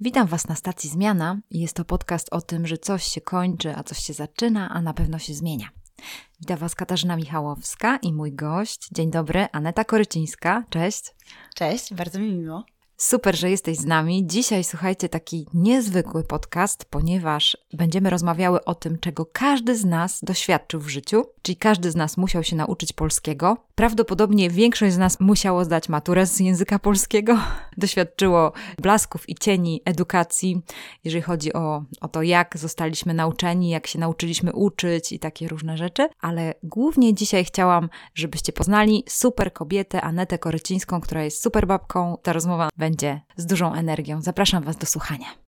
Witam Was na stacji Zmiana. Jest to podcast o tym, że coś się kończy, a coś się zaczyna, a na pewno się zmienia. Witam Was Katarzyna Michałowska i mój gość. Dzień dobry, Aneta Korycińska. Cześć. Cześć, bardzo mi miło. Super, że jesteś z nami. Dzisiaj słuchajcie taki niezwykły podcast, ponieważ będziemy rozmawiały o tym, czego każdy z nas doświadczył w życiu, czyli każdy z nas musiał się nauczyć polskiego. Prawdopodobnie większość z nas musiało zdać maturę z języka polskiego, doświadczyło blasków i cieni edukacji, jeżeli chodzi o, o to, jak zostaliśmy nauczeni, jak się nauczyliśmy uczyć i takie różne rzeczy, ale głównie dzisiaj chciałam, żebyście poznali super kobietę Anetę Korycińską, która jest super babką. Ta rozmowa będzie będzie z dużą energią. Zapraszam Was do słuchania.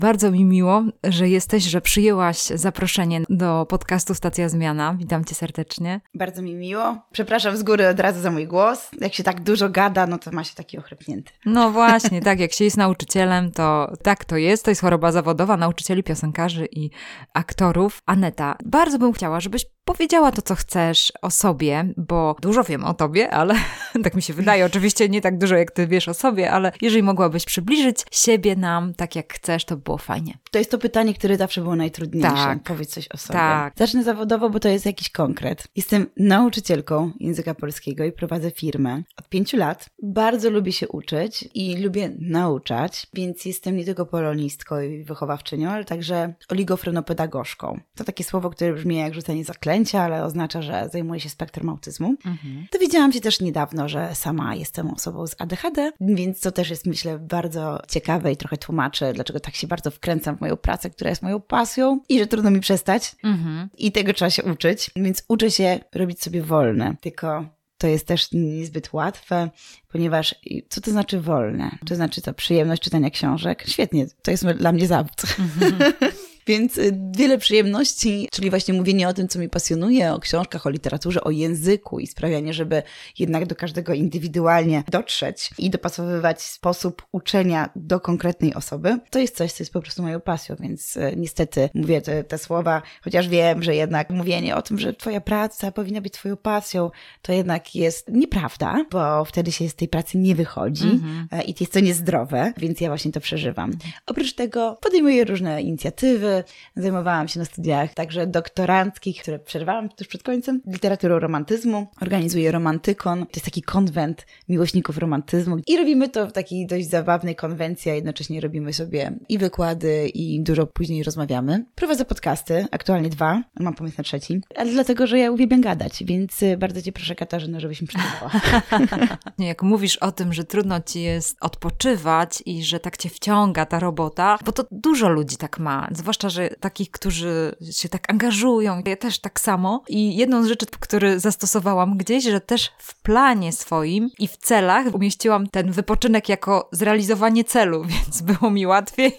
Bardzo mi miło, że jesteś, że przyjęłaś zaproszenie do podcastu Stacja Zmiana. Witam cię serdecznie. Bardzo mi miło. Przepraszam z góry od razu za mój głos. Jak się tak dużo gada, no to ma się taki ochrypnięty. No właśnie, tak. Jak się jest nauczycielem, to tak to jest. To jest choroba zawodowa nauczycieli, piosenkarzy i aktorów. Aneta, bardzo bym chciała, żebyś powiedziała to, co chcesz o sobie, bo dużo wiem o tobie, ale tak mi się wydaje. Oczywiście nie tak dużo, jak ty wiesz o sobie, ale jeżeli mogłabyś przybliżyć siebie nam tak, jak chcesz, to było fajnie. To jest to pytanie, które zawsze było najtrudniejsze. Tak. Powiedz coś o sobie. Tak. Zacznę zawodowo, bo to jest jakiś konkret. Jestem nauczycielką języka polskiego i prowadzę firmę od pięciu lat. Bardzo lubię się uczyć i lubię nauczać, więc jestem nie tylko polonistką i wychowawczynią, ale także oligofrenopedagogzką. To takie słowo, które brzmi jak rzucenie ale oznacza, że zajmuję się spektrum autyzmu. Mhm. Dowiedziałam się też niedawno, że sama jestem osobą z ADHD, więc to też jest, myślę, bardzo ciekawe i trochę tłumaczy, dlaczego tak się bardzo wkręcam w moją pracę, która jest moją pasją i że trudno mi przestać. Mhm. I tego trzeba się uczyć, więc uczę się robić sobie wolne. Tylko to jest też niezbyt łatwe, ponieważ co to znaczy wolne? To znaczy to przyjemność czytania książek? Świetnie, to jest dla mnie zawód. Mhm. Więc y, wiele przyjemności, czyli właśnie mówienie o tym, co mi pasjonuje, o książkach, o literaturze, o języku i sprawianie, żeby jednak do każdego indywidualnie dotrzeć i dopasowywać sposób uczenia do konkretnej osoby, to jest coś, co jest po prostu moją pasją, więc y, niestety mówię te, te słowa, chociaż wiem, że jednak mówienie o tym, że twoja praca powinna być twoją pasją, to jednak jest nieprawda, bo wtedy się z tej pracy nie wychodzi mm -hmm. i to jest to niezdrowe, więc ja właśnie to przeżywam. Oprócz tego podejmuję różne inicjatywy, zajmowałam się na studiach także doktoranckich, które przerwałam tuż przed końcem, literaturą romantyzmu. Organizuję romantykon. To jest taki konwent miłośników romantyzmu. I robimy to w takiej dość zabawnej konwencji, a jednocześnie robimy sobie i wykłady, i dużo później rozmawiamy. Prowadzę podcasty, aktualnie dwa, mam pomysł na trzeci, ale dlatego, że ja uwielbiam gadać, więc y, bardzo Cię proszę, Katarzyna, żebyś mi przygotowała. Jak mówisz o tym, że trudno Ci jest odpoczywać i że tak Cię wciąga ta robota, bo to dużo ludzi tak ma, zwłaszcza że takich, którzy się tak angażują. Ja też tak samo. I jedną z rzeczy, które zastosowałam gdzieś, że też w planie swoim i w celach umieściłam ten wypoczynek jako zrealizowanie celu, więc było mi łatwiej.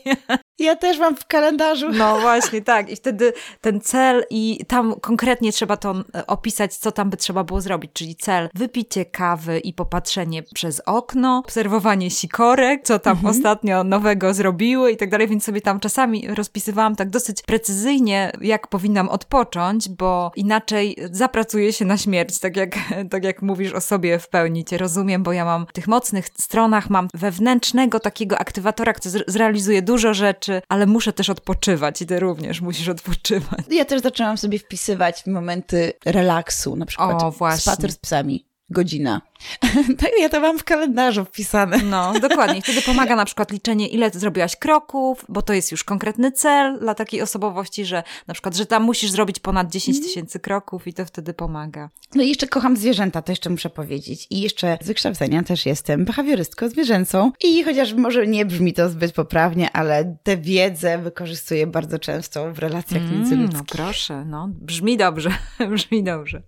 Ja też mam w kalendarzu. No właśnie, tak. I wtedy ten cel i tam konkretnie trzeba to e, opisać, co tam by trzeba było zrobić, czyli cel wypicie kawy i popatrzenie przez okno, obserwowanie sikorek, co tam mhm. ostatnio nowego zrobiły i tak dalej, więc sobie tam czasami rozpisywałam tak dosyć precyzyjnie, jak powinnam odpocząć, bo inaczej zapracuję się na śmierć, tak jak, tak jak mówisz o sobie w pełni, cię rozumiem, bo ja mam w tych mocnych stronach, mam wewnętrznego takiego aktywatora, który zrealizuje dużo rzeczy, ale muszę też odpoczywać i ty również musisz odpoczywać. Ja też zaczęłam sobie wpisywać momenty relaksu, na przykład o, spacer z psami godzina. tak, ja to mam w kalendarzu wpisane. No, dokładnie. Wtedy pomaga na przykład liczenie, ile zrobiłaś kroków, bo to jest już konkretny cel dla takiej osobowości, że na przykład, że tam musisz zrobić ponad 10 mhm. tysięcy kroków i to wtedy pomaga. No i jeszcze kocham zwierzęta, to jeszcze muszę powiedzieć. I jeszcze z wykształcenia też jestem behawiorystką zwierzęcą. I chociaż może nie brzmi to zbyt poprawnie, ale tę wiedzę wykorzystuję bardzo często w relacjach mm, międzyludzkich. No proszę, no. Brzmi dobrze, brzmi dobrze.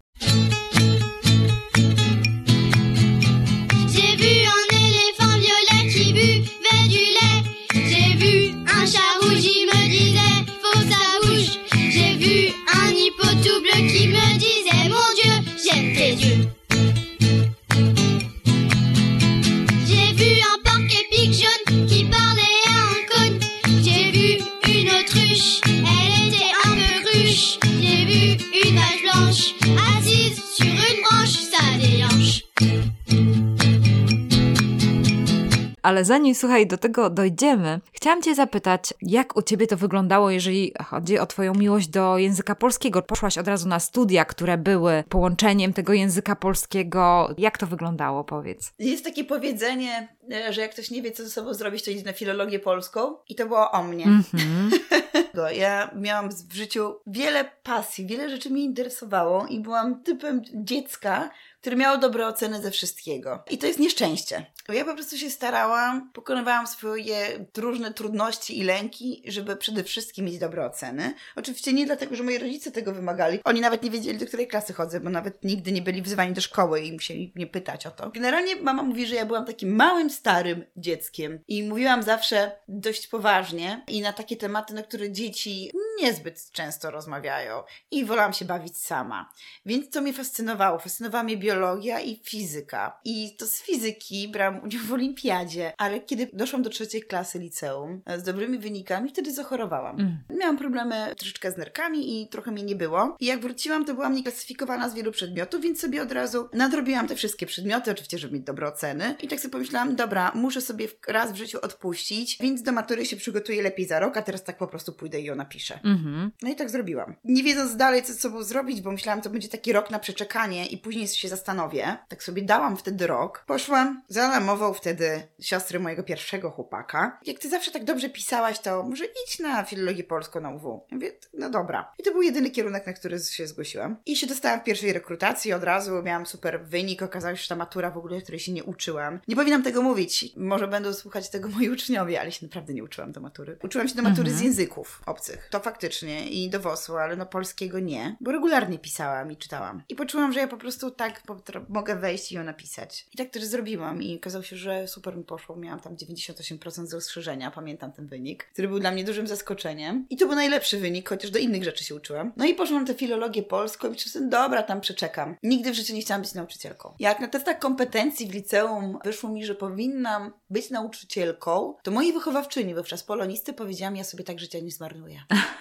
qui me disait Mon Dieu, j'aime tes yeux. J'ai vu un parc épique jaune qui parlait à un cône. J'ai vu une autruche, elle était un peu ruche. J'ai vu une vache blanche assise sur une branche, ça déhanche. Ale zanim, słuchaj, do tego dojdziemy, chciałam Cię zapytać, jak u Ciebie to wyglądało, jeżeli chodzi o Twoją miłość do języka polskiego? Poszłaś od razu na studia, które były połączeniem tego języka polskiego. Jak to wyglądało, powiedz? Jest takie powiedzenie, e, że jak ktoś nie wie, co ze sobą zrobić, to idzie na filologię polską i to było o mnie. Mm -hmm. ja miałam w życiu wiele pasji, wiele rzeczy mnie interesowało i byłam typem dziecka, które miało dobre oceny ze wszystkiego. I to jest nieszczęście. Ja po prostu się starałam, pokonywałam swoje różne trudności i lęki, żeby przede wszystkim mieć dobre oceny. Oczywiście nie dlatego, że moi rodzice tego wymagali. Oni nawet nie wiedzieli, do której klasy chodzę, bo nawet nigdy nie byli wzywani do szkoły i musieli mnie pytać o to. Generalnie mama mówi, że ja byłam takim małym, starym dzieckiem i mówiłam zawsze dość poważnie i na takie tematy, na które dzieci niezbyt często rozmawiają i wolałam się bawić sama. Więc to mnie fascynowało. Fascynowała mnie biologia i fizyka. I to z fizyki brałam udział w olimpiadzie, ale kiedy doszłam do trzeciej klasy liceum e, z dobrymi wynikami, wtedy zachorowałam. Mm. Miałam problemy troszeczkę z nerkami i trochę mnie nie było. I jak wróciłam, to byłam nieklasyfikowana z wielu przedmiotów, więc sobie od razu nadrobiłam te wszystkie przedmioty, oczywiście, żeby mieć dobre oceny. I tak sobie pomyślałam, dobra, muszę sobie raz w życiu odpuścić, więc do matury się przygotuję lepiej za rok, a teraz tak po prostu pójdę i ją napiszę. Mm-hmm. No i tak zrobiłam. Nie wiedząc dalej, co z sobą zrobić, bo myślałam, to będzie taki rok na przeczekanie i później się zastanowię. Tak sobie dałam wtedy rok. Poszłam, zalamował wtedy siostry mojego pierwszego chłopaka. Jak ty zawsze tak dobrze pisałaś, to może idź na filologię polską na UW. Ja mówię, no dobra. I to był jedyny kierunek, na który się zgłosiłam. I się dostałam w pierwszej rekrutacji, od razu miałam super wynik. Okazało się, że ta matura w ogóle, której się nie uczyłam. Nie powinnam tego mówić. Może będą słuchać tego moi uczniowie, ale się naprawdę nie uczyłam do matury. Uczyłam się do matury mhm. z języków obcych. To faktycznie. I do WOS-u, ale no polskiego nie. Bo regularnie pisałam i czytałam. I poczułam, że ja po prostu tak mogę wejść i ją napisać. I tak też zrobiłam. I okazało się, że super mi poszło. Miałam tam 98% z rozszerzenia, pamiętam ten wynik, który był dla mnie dużym zaskoczeniem. I to był najlepszy wynik, chociaż do innych rzeczy się uczyłam. No i poszłam tę filologię polską i myślałam, dobra, tam przeczekam. Nigdy w życiu nie chciałam być nauczycielką. Jak na testach kompetencji w liceum wyszło mi, że powinnam być nauczycielką, to moi wychowawczyni, wówczas polonisty, powiedziałam, ja sobie tak życia nie zmarnuję.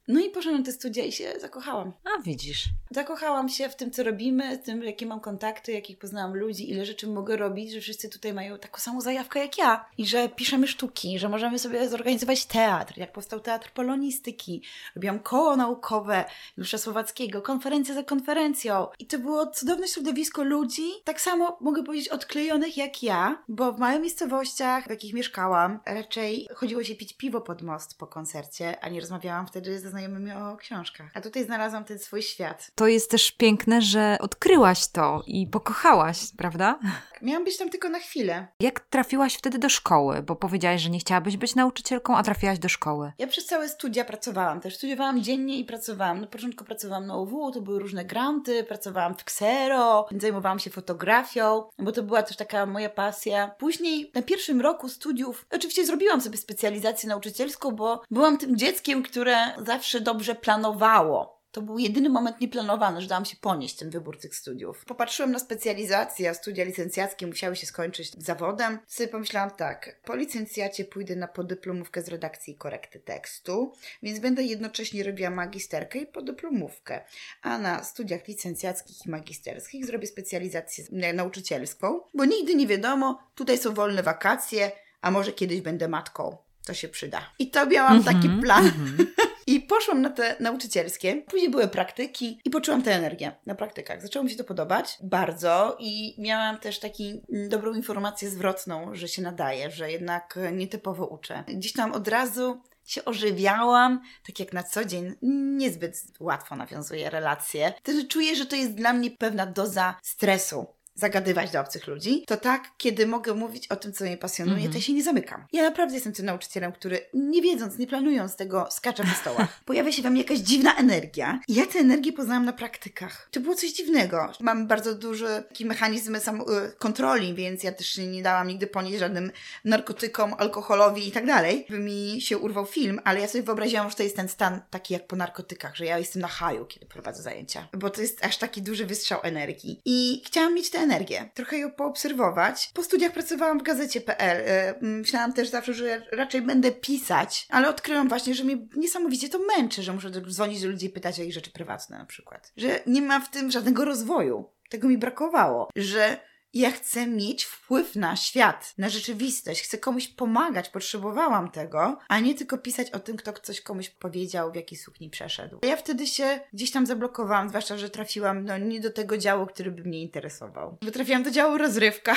No i poszłam na te studia i się zakochałam. A widzisz. Zakochałam się w tym, co robimy, w tym, jakie mam kontakty, jakich poznałam ludzi, ile rzeczy mogę robić, że wszyscy tutaj mają taką samą zajawkę jak ja. I że piszemy sztuki, że możemy sobie zorganizować teatr, jak powstał teatr polonistyki. Robiłam koło naukowe Jusza Słowackiego, konferencja za konferencją. I to było cudowne środowisko ludzi, tak samo mogę powiedzieć odklejonych jak ja, bo w małych miejscowościach, w jakich mieszkałam, raczej chodziło się pić piwo pod most po koncercie, a nie rozmawiałam wtedy ze znajomymi o książkach. A tutaj znalazłam ten swój świat. To jest też piękne, że odkryłaś to i pokochałaś, prawda? Miałam być tam tylko na chwilę. Jak trafiłaś wtedy do szkoły? Bo powiedziałaś, że nie chciałabyś być nauczycielką, a trafiłaś do szkoły. Ja przez całe studia pracowałam. Też studiowałam dziennie i pracowałam. Na początku pracowałam na UW, to były różne granty, pracowałam w Ksero, zajmowałam się fotografią, bo to była też taka moja pasja. Później na pierwszym roku studiów, oczywiście zrobiłam sobie specjalizację nauczycielską, bo byłam tym dzieckiem, które zawsze dobrze planowało. To był jedyny moment nieplanowany, że dałam się ponieść ten wybór tych studiów. Popatrzyłam na specjalizację, a studia licencjackie musiały się skończyć zawodem. Sobie pomyślałam tak, po licencjacie pójdę na podyplomówkę z redakcji i korekty tekstu, więc będę jednocześnie robiła magisterkę i podyplomówkę. A na studiach licencjackich i magisterskich zrobię specjalizację nauczycielską, bo nigdy nie wiadomo, tutaj są wolne wakacje, a może kiedyś będę matką. To się przyda. I to miałam mm -hmm, taki plan. Mm -hmm. I poszłam na te nauczycielskie, później były praktyki i poczułam tę energię na praktykach. Zaczęło mi się to podobać bardzo i miałam też taką mm, dobrą informację zwrotną, że się nadaje, że jednak nietypowo uczę. Gdzieś tam od razu się ożywiałam, tak jak na co dzień niezbyt łatwo nawiązuję relacje. Wtedy czuję, że to jest dla mnie pewna doza stresu zagadywać do obcych ludzi, to tak, kiedy mogę mówić o tym, co mnie pasjonuje, mm -hmm. to ja się nie zamykam. Ja naprawdę jestem tym nauczycielem, który nie wiedząc, nie planując tego, skacze po stołach. Pojawia się we mnie jakaś dziwna energia i ja tę energię poznałam na praktykach. To było coś dziwnego. Mam bardzo duży taki mechanizm sam, y, kontroli, więc ja też nie dałam nigdy ponieść żadnym narkotykom, alkoholowi i tak dalej, by mi się urwał film, ale ja sobie wyobraziłam, że to jest ten stan taki jak po narkotykach, że ja jestem na haju, kiedy prowadzę zajęcia, bo to jest aż taki duży wystrzał energii. I chciałam mieć tę energię, trochę ją poobserwować. Po studiach pracowałam w gazecie.pl. E, myślałam też zawsze, że raczej będę pisać, ale odkryłam właśnie, że mnie niesamowicie to męczy, że muszę dzwonić do ludzi i pytać o ich rzeczy prywatne na przykład. Że nie ma w tym żadnego rozwoju. Tego mi brakowało. Że ja chcę mieć wpływ na świat, na rzeczywistość. Chcę komuś pomagać, potrzebowałam tego, a nie tylko pisać o tym, kto coś komuś powiedział, w jakiej sukni przeszedł. Ja wtedy się gdzieś tam zablokowałam, zwłaszcza, że trafiłam no, nie do tego działu, który by mnie interesował. Bo trafiłam do działu rozrywka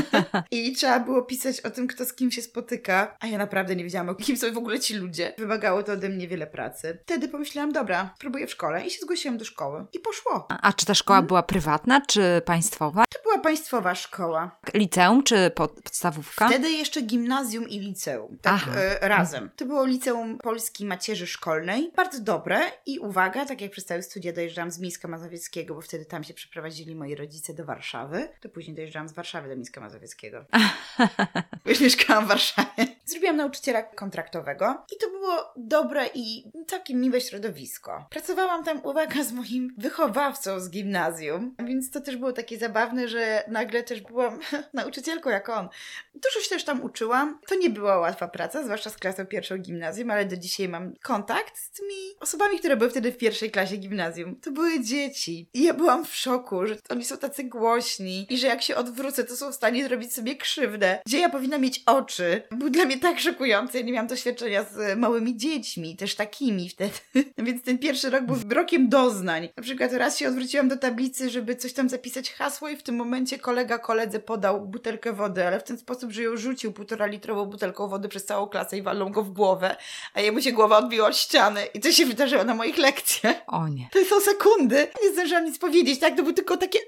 i trzeba było pisać o tym, kto z kim się spotyka, a ja naprawdę nie wiedziałam, o kim są w ogóle ci ludzie. Wymagało to ode mnie wiele pracy. Wtedy pomyślałam, dobra, spróbuję w szkole i się zgłosiłam do szkoły. I poszło. A, a czy ta szkoła hmm? była prywatna, czy państwowa? To była państwowa szkoła. Liceum, czy podstawówka? Wtedy jeszcze gimnazjum i liceum. Tak e, razem. To było liceum Polski Macierzy Szkolnej. Bardzo dobre i uwaga, tak jak przez całe studia dojeżdżałam z Mińska Mazowieckiego, bo wtedy tam się przeprowadzili moi rodzice do Warszawy, to później dojeżdżałam z Warszawy do Mińska Mazowieckiego. Już mieszkałam w Warszawie. Zrobiłam nauczyciela kontraktowego i to było dobre i całkiem miłe środowisko. Pracowałam tam, uwaga, z moim wychowawcą z gimnazjum, więc to też było takie zabawne, że nagle też byłam nauczycielką jak on. Dużo się też tam uczyłam. To nie była łatwa praca, zwłaszcza z klasą pierwszą gimnazjum, ale do dzisiaj mam kontakt z tymi osobami, które były wtedy w pierwszej klasie gimnazjum. To były dzieci. I ja byłam w szoku, że oni są tacy głośni i że jak się odwrócę, to są w stanie zrobić sobie krzywdę. Gdzie ja powinna mieć oczy? Był dla mnie tak szokujący. Ja nie miałam doświadczenia z małymi dziećmi, też takimi wtedy. Więc ten pierwszy rok był rokiem doznań. Na przykład raz się odwróciłam do tablicy, żeby coś tam zapisać hasło i w tym momencie kolega koledze podał butelkę wody, ale w ten sposób, że ją rzucił półtora litrową butelką wody przez całą klasę i walą go w głowę, a jemu się głowa odbiła od ściany. I to się wydarzyło na moich lekcjach. O nie. To są sekundy. Nie zdążyłam nic powiedzieć, tak? To był tylko takie...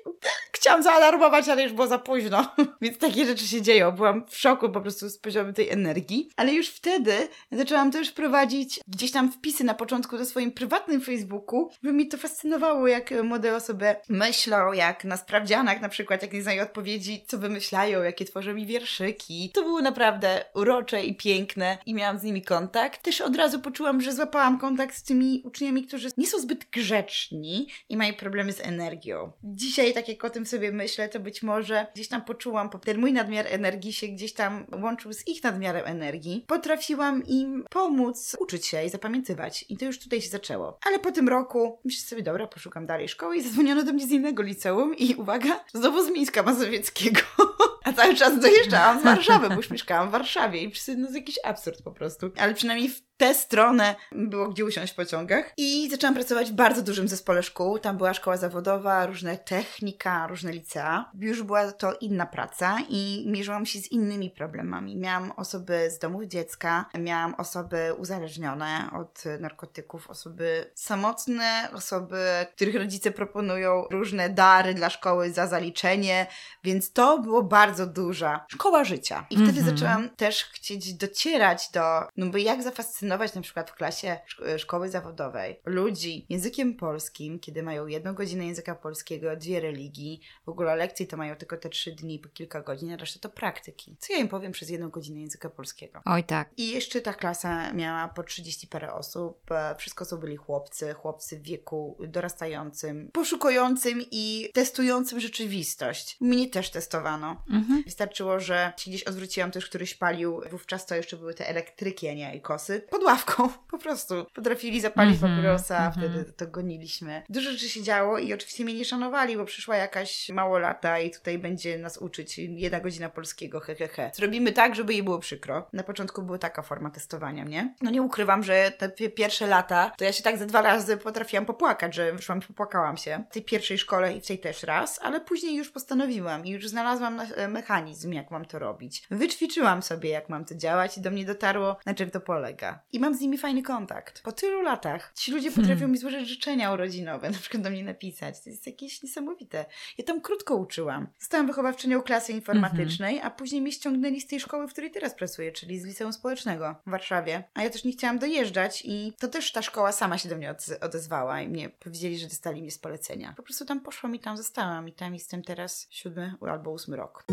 Chciałam zaalarmować, ale już było za późno. Więc takie rzeczy się dzieją. Byłam w szoku po prostu z poziomu tej energii. Ale już wtedy zaczęłam też prowadzić gdzieś tam wpisy na początku do swoim prywatnym Facebooku, bo mi to fascynowało, jak młode osoby myślą, jak na sprawdzianach na przykład, jak nie znają odpowiedzi, co wymyślają, jakie tworzą mi wierszyki. To było naprawdę urocze i piękne i miałam z nimi kontakt. Też od razu poczułam, że złapałam kontakt z tymi uczniami, którzy nie są zbyt grzeczni i mają problemy z energią. Dzisiaj, tak jak o tym sobie myślę, to być może gdzieś tam poczułam, ten mój nadmiar energii się gdzieś tam łączył z ich nadmiarem energii. Potrafiłam im pomóc uczyć się i zapamiętywać. I to już tutaj się zaczęło. Ale po tym roku myślę sobie, dobra, poszukam dalej szkoły i zadzwoniono do mnie z innego liceum i uwaga, znowu z Mińska Mazowieckiego. A cały czas dojeżdżałam z Warszawy, bo już mieszkałam w Warszawie i no jest jakiś absurd po prostu. Ale przynajmniej w tę stronę było gdzie usiąść w pociągach. I zaczęłam pracować w bardzo dużym zespole szkół. Tam była szkoła zawodowa, różne technika, różne licea. Już była to inna praca i mierzyłam się z innymi problemami. Miałam osoby z domów dziecka, miałam osoby uzależnione od narkotyków, osoby samotne, osoby, których rodzice proponują różne dary dla szkoły za zaliczenie, więc to było bardzo duża szkoła życia. I wtedy mm -hmm. zaczęłam też chcieć docierać do, no bo jak zafascynować na przykład w klasie szko szkoły zawodowej ludzi językiem polskim, kiedy mają jedną godzinę języka polskiego, dwie religii, w ogóle lekcje to mają tylko te trzy dni po kilka godzin, a reszta to praktyki. Co ja im powiem przez jedną godzinę języka polskiego? Oj tak. I jeszcze ta klasa miała po 30 parę osób, e, wszystko to byli chłopcy, chłopcy w wieku dorastającym, poszukującym i testującym rzeczywistość. Mnie też testowano. Mhm. Wystarczyło, że się gdzieś odwróciłam, też któryś palił, wówczas to jeszcze były te elektryki, a nie kosy pod ławką, po prostu. Potrafili zapalić mm -hmm, papierosa, mm -hmm. wtedy to goniliśmy. Dużo rzeczy się działo i oczywiście mnie nie szanowali, bo przyszła jakaś małolata i tutaj będzie nas uczyć jedna godzina polskiego, hehehe. He, he. Zrobimy tak, żeby jej było przykro. Na początku była taka forma testowania mnie. No nie ukrywam, że te pierwsze lata, to ja się tak ze dwa razy potrafiłam popłakać, że wyszłam i popłakałam się. W tej pierwszej szkole i w tej też raz, ale później już postanowiłam i już znalazłam e, mechanizm, jak mam to robić. Wyćwiczyłam sobie, jak mam to działać i do mnie dotarło, na czym to polega i mam z nimi fajny kontakt. Po tylu latach ci ludzie potrafią hmm. mi złożyć życzenia urodzinowe, na przykład do mnie napisać. To jest jakieś niesamowite. Ja tam krótko uczyłam. Zostałam wychowawczynią klasy informatycznej, a później mnie ściągnęli z tej szkoły, w której teraz pracuję, czyli z liceum społecznego w Warszawie. A ja też nie chciałam dojeżdżać i to też ta szkoła sama się do mnie odezwała i mnie powiedzieli, że dostali mnie z polecenia. Po prostu tam poszłam i tam zostałam i tam jestem teraz siódmy albo ósmy rok.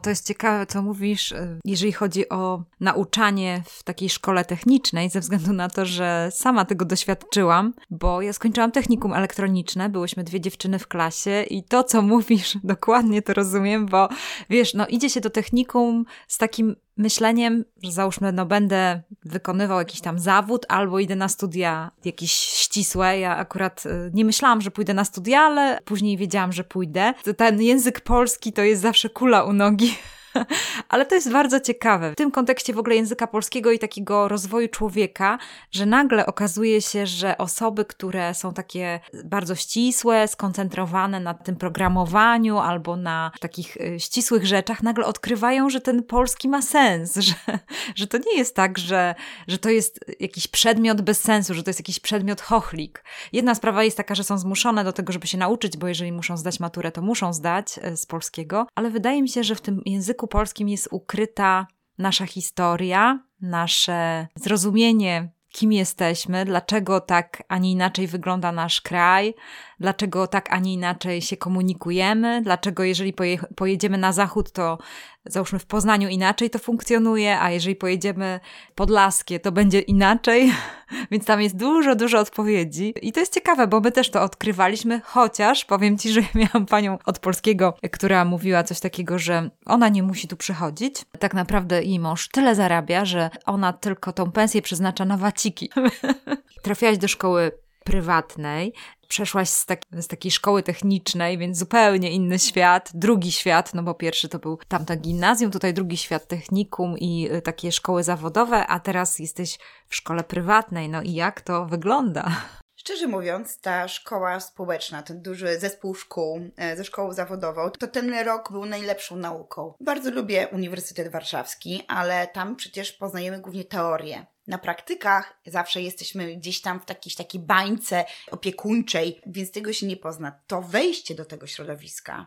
To jest ciekawe, co mówisz, y, jeżeli chodzi o nauczanie w takiej szkole technicznej, ze względu na to, że sama tego doświadczyłam, bo ja skończyłam technikum elektroniczne, byłyśmy dwie dziewczyny w klasie i to, co mówisz, dokładnie to rozumiem, bo wiesz, no idzie się do technikum z takim myśleniem, że załóżmy, no będę wykonywał jakiś tam zawód albo idę na studia jakieś ścisłe. Ja akurat y, nie myślałam, że pójdę na studia, ale później wiedziałam, że pójdę. Ten język polski to jest zawsze kula u nogi. Ale to jest bardzo ciekawe. W tym kontekście w ogóle języka polskiego i takiego rozwoju człowieka, że nagle okazuje się, że osoby, które są takie bardzo ścisłe, skoncentrowane na tym programowaniu albo na takich y, ścisłych rzeczach, nagle odkrywają, że ten polski ma sens, że, że to nie jest tak, że, że to jest jakiś przedmiot bez sensu, że to jest jakiś przedmiot chochlik. Jedna sprawa jest taka, że są zmuszone do tego, żeby się nauczyć, bo jeżeli muszą zdać maturę, to muszą zdać y, z polskiego, ale wydaje mi się, że w tym języku języku polskim jest ukryta nasza historia, nasze zrozumienie, kim jesteśmy, dlaczego tak, a nie inaczej wygląda nasz kraj, dlaczego tak, a nie inaczej się komunikujemy, dlaczego jeżeli poje, pojedziemy na zachód, to załóżmy w Poznaniu inaczej to funkcjonuje, a jeżeli pojedziemy Podlaskie, to będzie inaczej. Więc tam jest dużo, dużo odpowiedzi. I to jest ciekawe, bo my też to odkrywaliśmy, chociaż powiem Ci, że miałam panią od polskiego, która mówiła coś takiego, że ona nie musi tu przychodzić. Tak naprawdę jej mąż tyle zarabia, że ona tylko tą pensję przeznacza na waciki. Trafiałaś do szkoły prywatnej, przeszłaś z, tak, z takiej szkoły technicznej, więc zupełnie inny świat, drugi świat, no bo pierwszy to był tamta gimnazjum, tutaj drugi świat technikum i y, takie szkoły zawodowe, a teraz jesteś w szkole prywatnej. No i jak to wygląda? Szczerze mówiąc, ta szkoła społeczna, ten duży zespół szkół e, ze szkołą zawodową, to ten rok był najlepszą nauką. Bardzo lubię Uniwersytet Warszawski, ale tam przecież poznajemy głównie teorię. Na praktykach zawsze jesteśmy gdzieś tam w jakiejś takiej bańce opiekuńczej, więc tego się nie pozna. To wejście do tego środowiska,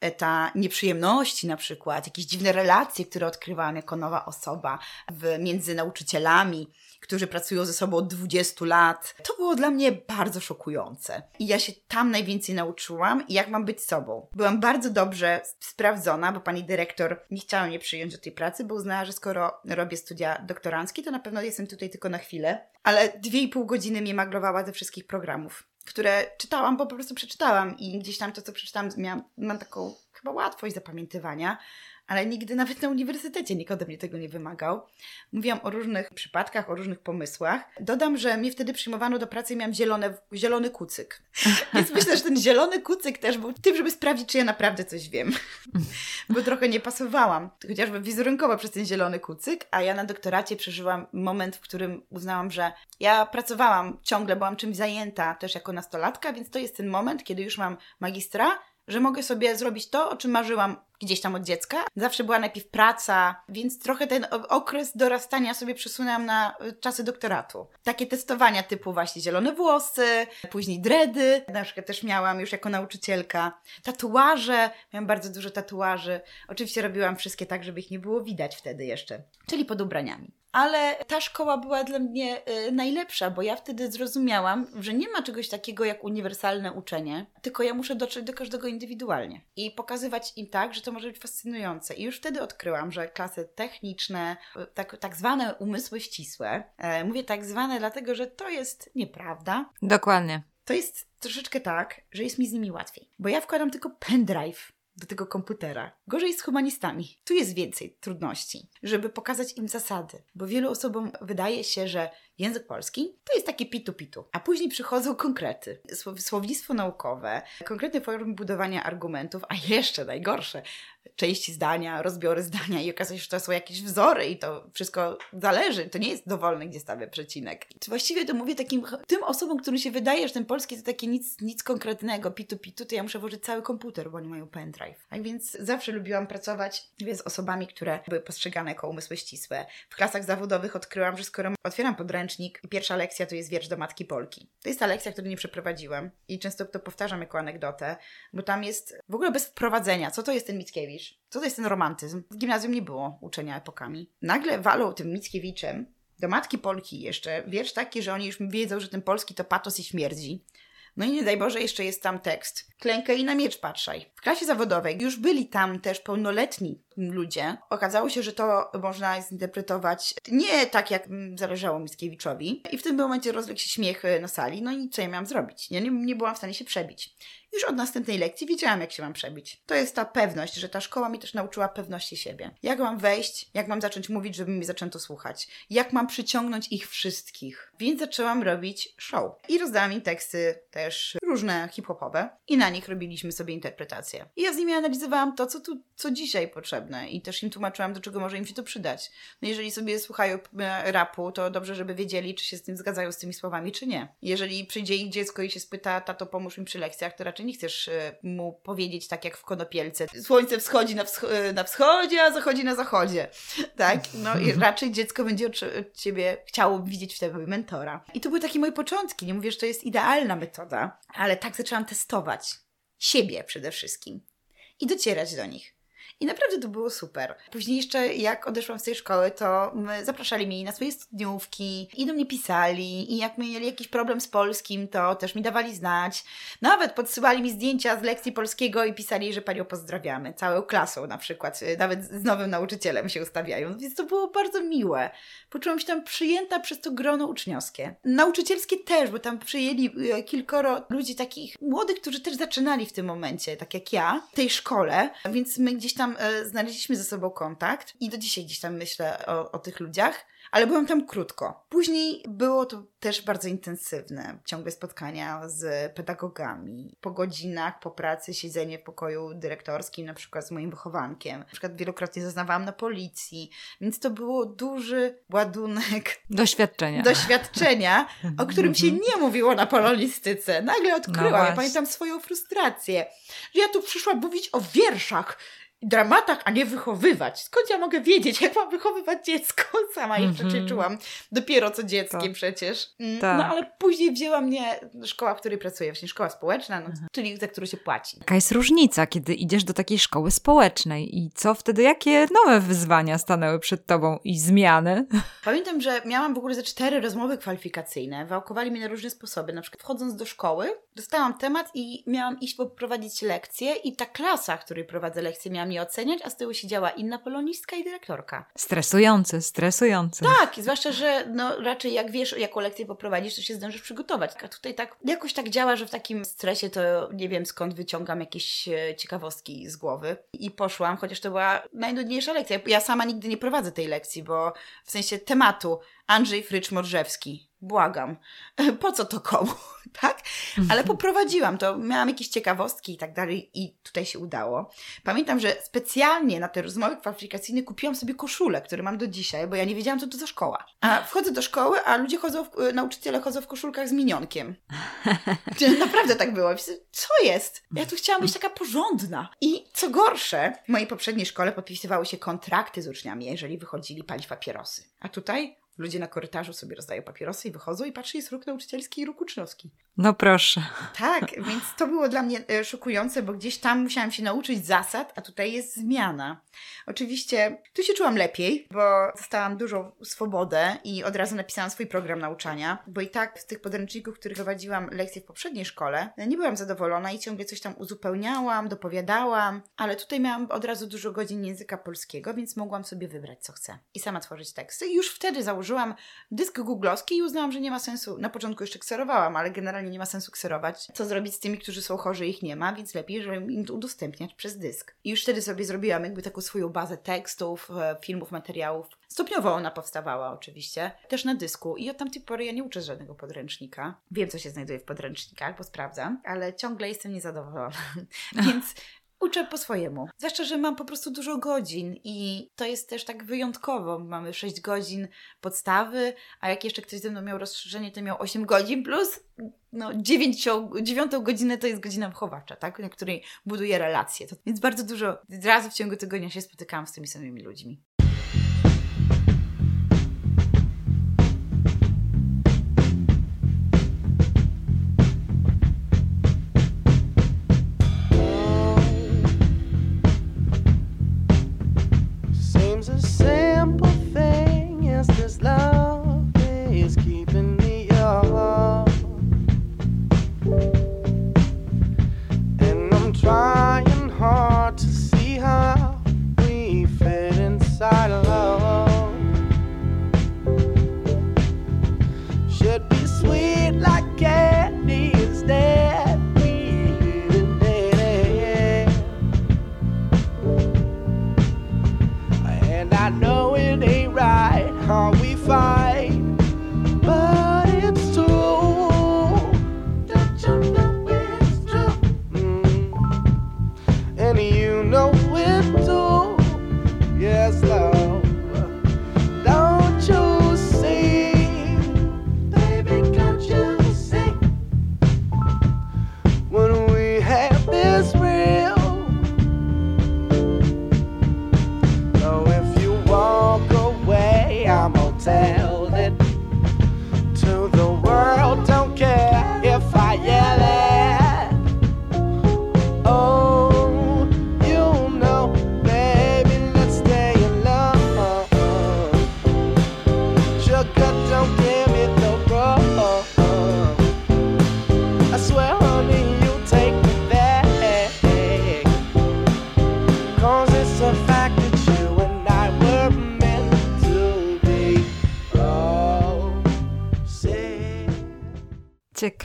e, ta nieprzyjemności na przykład, jakieś dziwne relacje, które odkrywałam jako nowa osoba w, między nauczycielami, którzy pracują ze sobą od 20 lat. To było dla mnie bardzo szokujące. I ja się tam najwięcej nauczyłam, jak mam być sobą. Byłam bardzo dobrze sprawdzona, bo pani dyrektor nie chciała mnie przyjąć do tej pracy, bo uznała, że skoro robię studia doktoranckie, to na pewno jestem tutaj tylko na chwilę. Ale dwie i pół godziny mnie maglowała ze wszystkich programów które czytałam, bo po prostu przeczytałam i gdzieś tam to, co przeczytałam, miałam, mam taką chyba łatwość zapamiętywania, ale nigdy nawet na uniwersytecie nikt ode mnie tego nie wymagał. Mówiłam o różnych przypadkach, o różnych pomysłach. Dodam, że mnie wtedy przyjmowano do pracy i miałam zielone, zielony kucyk. Więc myślę, że ten zielony kucyk też był tym, żeby sprawdzić, czy ja naprawdę coś wiem. Bo trochę nie pasowałam, chociażby wizerunkowo przez ten zielony kucyk, a ja na doktoracie przeżyłam moment, w którym uznałam, że ja pracowałam ciągle, byłam czymś zajęta też jako nastolatka, więc to jest ten moment, kiedy już mam magistra, że mogę sobie zrobić to, o czym marzyłam gdzieś tam od dziecka. Zawsze była najpierw praca, więc trochę ten okres dorastania sobie przesunęłam na y, czasy doktoratu. Takie testowania typu właśnie zielone włosy, później dredy, na przykład też miałam już jako nauczycielka. Tatuaże, miałam bardzo dużo tatuaży. Oczywiście robiłam wszystkie tak, żeby ich nie było widać wtedy jeszcze, czyli pod ubraniami ale ta szkoła była dla mnie y, najlepsza, bo ja wtedy zrozumiałam, że nie ma czegoś takiego jak uniwersalne uczenie, tylko ja muszę dotrzeć do każdego indywidualnie i pokazywać im tak, że to może być fascynujące. I już wtedy odkryłam, że klasy techniczne, y, tak, tak zwane umysły ścisłe, e, mówię tak zwane dlatego, że to jest nieprawda. Dokładnie. To jest troszeczkę tak, że jest mi z nimi łatwiej, bo ja wkładam tylko pendrive do tego komputera. Gorzej z humanistami. Tu jest więcej trudności, żeby pokazać im zasady, bo wielu osobom wydaje się, że język polski to jest takie pitu-pitu, a później przychodzą konkrety, słownictwo naukowe, konkretne formy budowania argumentów, a jeszcze najgorsze, części zdania, rozbiory zdania i okazuje się, że to są jakieś wzory i to wszystko zależy. To nie jest dowolne, gdzie stawię przecinek. Czy właściwie to mówię takim, tym osobom, którym się wydaje, że ten polski to takie nic, nic konkretnego, pitu-pitu, to ja muszę włożyć cały komputer, bo oni mają pendrive. Tak więc zawsze lubiłam pracować z osobami, które były postrzegane jako umysły ścisłe. W klasach zawodowych odkryłam, że skoro otwieram podręcznik i pierwsza lekcja to jest wiersz do Matki Polki. To jest ta lekcja, której nie przeprowadziłam i często to powtarzam jako anegdotę, bo tam jest w ogóle bez wprowadzenia, co to jest ten Mickiewicz, co to jest ten romantyzm? W gimnazjum nie było uczenia epokami. Nagle walą tym Mickiewiczem do matki Polki jeszcze wiersz taki, że oni już wiedzą, że ten polski to patos i śmierdzi. No i nie daj Boże, jeszcze jest tam tekst. Klękaj i na miecz patrzaj. W klasie zawodowej już byli tam też pełnoletni ludzie. Okazało się, że to można zinterpretować nie tak, jak zależało Mickiewiczowi. I w tym momencie rozległ się śmiech na sali. No i co ja miałam zrobić? Ja nie, nie byłam w stanie się przebić. Już od następnej lekcji wiedziałam, jak się mam przebić. To jest ta pewność, że ta szkoła mi też nauczyła pewności siebie. Jak mam wejść, jak mam zacząć mówić, żeby mi zaczęto słuchać. Jak mam przyciągnąć ich wszystkich. Więc zaczęłam robić show. I rozdałam im teksty też różne hip-hopowe i na nich robiliśmy sobie interpretacje. I ja z nimi analizowałam to, co tu, co dzisiaj potrzebne i też im tłumaczyłam, do czego może im się to przydać. No jeżeli sobie słuchają e, rapu, to dobrze, żeby wiedzieli, czy się z tym zgadzają z tymi słowami, czy nie. Jeżeli przyjdzie ich dziecko i się spyta, tato pomóż mi przy lekcjach, to raczej nie chcesz e, mu powiedzieć tak jak w konopielce. Słońce wschodzi na, e, na wschodzie, a zachodzi na zachodzie. Tak? No i raczej dziecko będzie od ciebie chciało widzieć w tobie mentora. I to były takie moje początki. Nie mówię, że to jest idealna metoda, ale tak zaczęłam testować. Siebie przede wszystkim. I docierać do nich. I naprawdę to było super. Później jeszcze jak odeszłam z tej szkoły, to zapraszali mnie na swoje studniówki i do mnie pisali i jak mieli jakiś problem z polskim, to też mi dawali znać. Nawet podsyłali mi zdjęcia z lekcji polskiego i pisali, że panią pozdrawiamy. Całą klasą na przykład. Nawet z nowym nauczycielem się ustawiają. Więc to było bardzo miłe. Poczułam się tam przyjęta przez to grono uczniowskie. Nauczycielskie też, bo tam przyjęli e, kilkoro ludzi takich młodych, którzy też zaczynali w tym momencie, tak jak ja, w tej szkole. Więc my gdzieś tam tam e, znaleźliśmy ze sobą kontakt i do dzisiaj gdzieś tam myślę o, o tych ludziach ale byłam tam krótko. Później było to też bardzo intensywne. Ciągłe spotkania z pedagogami. Po godzinach, po pracy, siedzenie w pokoju dyrektorskim, na przykład z moim wychowankiem. Na przykład wielokrotnie zaznawałam na policji, więc to było duży ładunek doświadczenia. Doświadczenia, o którym się nie mówiło na polonistyce. Nagle odkryłam. No ja pamiętam swoją frustrację, że ja tu przyszłam mówić o wierszach dramatach, a nie wychowywać. Skąd ja mogę wiedzieć, jak mam wychowywać dziecko? Sama jeszcze mm -hmm. czułam. Dopiero co dzieckiem tak. przecież. Mm, tak. No ale później wzięła mnie szkoła, w której pracuję, właśnie szkoła społeczna, no, mhm. czyli za którą się płaci. Jaka jest różnica, kiedy idziesz do takiej szkoły społecznej i co wtedy, jakie nowe wyzwania stanęły przed tobą i zmiany? Pamiętam, że miałam w ogóle ze cztery rozmowy kwalifikacyjne. Wałkowali mnie na różne sposoby. Na przykład wchodząc do szkoły, dostałam temat i miałam iść poprowadzić lekcje i ta klasa, której prowadzę lekcje, miała mnie oceniać, a z tyłu siedziała inna polonistka i dyrektorka. Stresujące, stresujące. Tak, zwłaszcza, że no, raczej jak wiesz, jaką lekcję poprowadzisz, to się zdążysz przygotować. A tutaj tak jakoś tak działa, że w takim stresie to nie wiem skąd wyciągam jakieś e, ciekawostki z głowy. I poszłam, chociaż to była najnudniejsza lekcja. Ja sama nigdy nie prowadzę tej lekcji, bo w sensie tematu Andrzej Frycz-Modrzewski. Błagam. Po co to komu? Tak? Ale mhm. poprowadziłam to, miałam jakieś ciekawostki i tak dalej i tutaj się udało. Pamiętam, że specjalnie na te rozmowy kwalifikacyjne kupiłam sobie koszulę, które mam do dzisiaj, bo ja nie wiedziałam, co to za szkoła. A wchodzę do szkoły, a ludzie chodzą, w, nauczyciele chodzą w koszulkach z minionkiem. Naprawdę tak było. Co jest? Ja tu chciałam być taka porządna. I co gorsze, w mojej poprzedniej szkole podpisywały się kontrakty z uczniami, jeżeli wychodzili palić papierosy. A tutaj Ludzie na korytarzu sobie rozdają papierosy i wychodzą i patrzy, jest róg nauczycielski i róg uczniowski. No proszę. Tak, więc to było dla mnie e, szokujące, bo gdzieś tam musiałam się nauczyć zasad, a tutaj jest zmiana. Oczywiście tu się czułam lepiej, bo dostałam dużą swobodę i od razu napisałam swój program nauczania, bo i tak z tych podręczników, których prowadziłam lekcje w poprzedniej szkole, nie byłam zadowolona i ciągle coś tam uzupełniałam, dopowiadałam, ale tutaj miałam od razu dużo godzin języka polskiego, więc mogłam sobie wybrać, co chcę i sama tworzyć teksty. I już wtedy założyłam dysk googlowski i uznałam, że nie ma sensu. Na początku jeszcze kserowałam, ale generalnie nie ma sensu kserować. Co zrobić z tymi, którzy są chorzy, ich nie ma, więc lepiej, żeby im to udostępniać przez dysk. I już wtedy sobie zrobiłam jakby taką swoją bazę tekstów, e, filmów, materiałów. Stopniowo ona powstawała oczywiście, też na dysku i od tamtej pory ja nie uczę żadnego podręcznika. Wiem, co się znajduje w podręcznikach, bo sprawdzam, ale ciągle jestem niezadowolona. Więc Uczę po swojemu. Zwłaszcza, że mam po prostu dużo godzin i to jest też tak wyjątkowo. Mamy 6 godzin podstawy, a jak jeszcze ktoś ze mną miał rozszerzenie, to miał 8 godzin plus no, 9, 9 godzinę to jest godzina wychowawcza, tak? na której buduję relacje. To, więc bardzo dużo razy w ciągu tygodnia się spotykałam z tymi samymi ludźmi.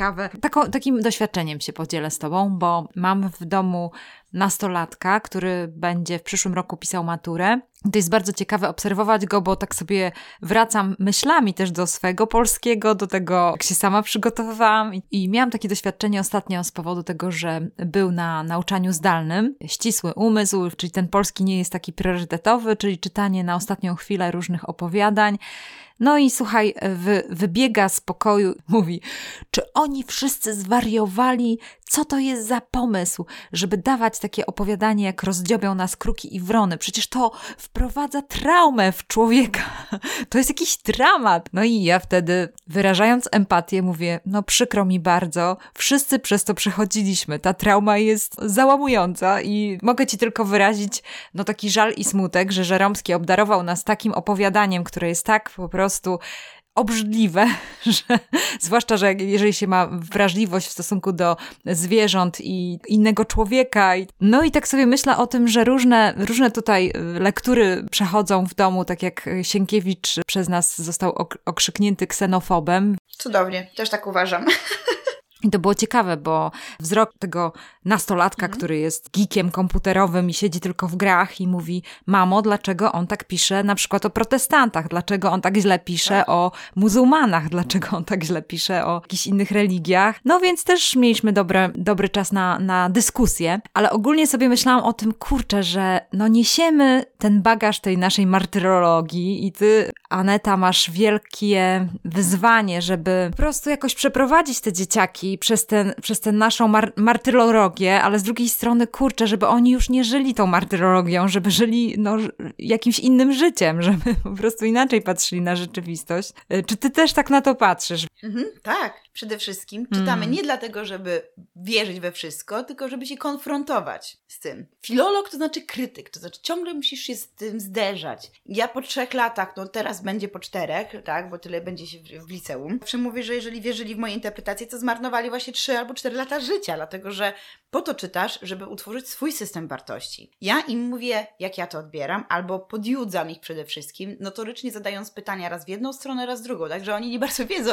Ciekawe. Taką, takim doświadczeniem się podzielę z Tobą, bo mam w domu nastolatka, który będzie w przyszłym roku pisał maturę. To jest bardzo ciekawe obserwować go, bo tak sobie wracam myślami też do swojego polskiego, do tego, jak się sama przygotowywałam. I miałam takie doświadczenie ostatnio z powodu tego, że był na nauczaniu zdalnym, ścisły umysł, czyli ten polski nie jest taki priorytetowy, czyli czytanie na ostatnią chwilę różnych opowiadań. No i słuchaj, wy, wybiega z pokoju, mówi, czy oni wszyscy zwariowali? Co to jest za pomysł, żeby dawać takie opowiadanie, jak rozdziobią nas kruki i wrony? Przecież to wprowadza traumę w człowieka. To jest jakiś dramat. No i ja wtedy, wyrażając empatię, mówię, no przykro mi bardzo, wszyscy przez to przechodziliśmy. Ta trauma jest załamująca i mogę ci tylko wyrazić, no taki żal i smutek, że Żeromski obdarował nas takim opowiadaniem, które jest tak po prostu obrzydliwe, że, zwłaszcza, że jeżeli się ma wrażliwość w stosunku do zwierząt i innego człowieka. No i tak sobie myślę o tym, że różne, różne tutaj lektury przechodzą w domu, tak jak Sienkiewicz przez nas został ok okrzyknięty ksenofobem. Cudownie, też tak uważam. I to było ciekawe, bo wzrok tego nastolatka, mhm. który jest geekiem komputerowym i siedzi tylko w grach i mówi, mamo, dlaczego on tak pisze na przykład o protestantach, dlaczego on tak źle pisze tak. o muzułmanach, dlaczego on tak źle pisze o jakichś innych religiach. No więc też mieliśmy dobre, dobry czas na, na dyskusję, ale ogólnie sobie myślałam o tym, kurczę, że no niesiemy ten bagaż tej naszej martyrologii i ty, Aneta, masz wielkie wyzwanie, żeby po prostu jakoś przeprowadzić te dzieciaki przez, ten, przez tę naszą mar martyrologię, ale z drugiej strony, kurczę, żeby oni już nie żyli tą martyrologią, żeby żyli no, jakimś innym życiem, żeby po prostu inaczej patrzyli na rzeczywistość. E, czy ty też tak na to patrzysz? Mhm, tak, przede wszystkim. Czytamy hmm. nie dlatego, żeby wierzyć we wszystko, tylko żeby się konfrontować z tym. Filolog to znaczy krytyk, to znaczy ciągle musisz się z tym zderzać. Ja po trzech latach, no teraz będzie po czterech, tak, bo tyle będzie się w, w liceum. Zawsze mówię, że jeżeli wierzyli w moje interpretacje, to zmarnowali właśnie trzy albo cztery lata życia, dlatego że po to czytasz, żeby utworzyć swój system wartości. Ja im mówię, jak ja to odbieram, albo podjudzam ich przede wszystkim, notorycznie zadając pytania raz w jedną stronę, raz w drugą, także oni nie bardzo wiedzą,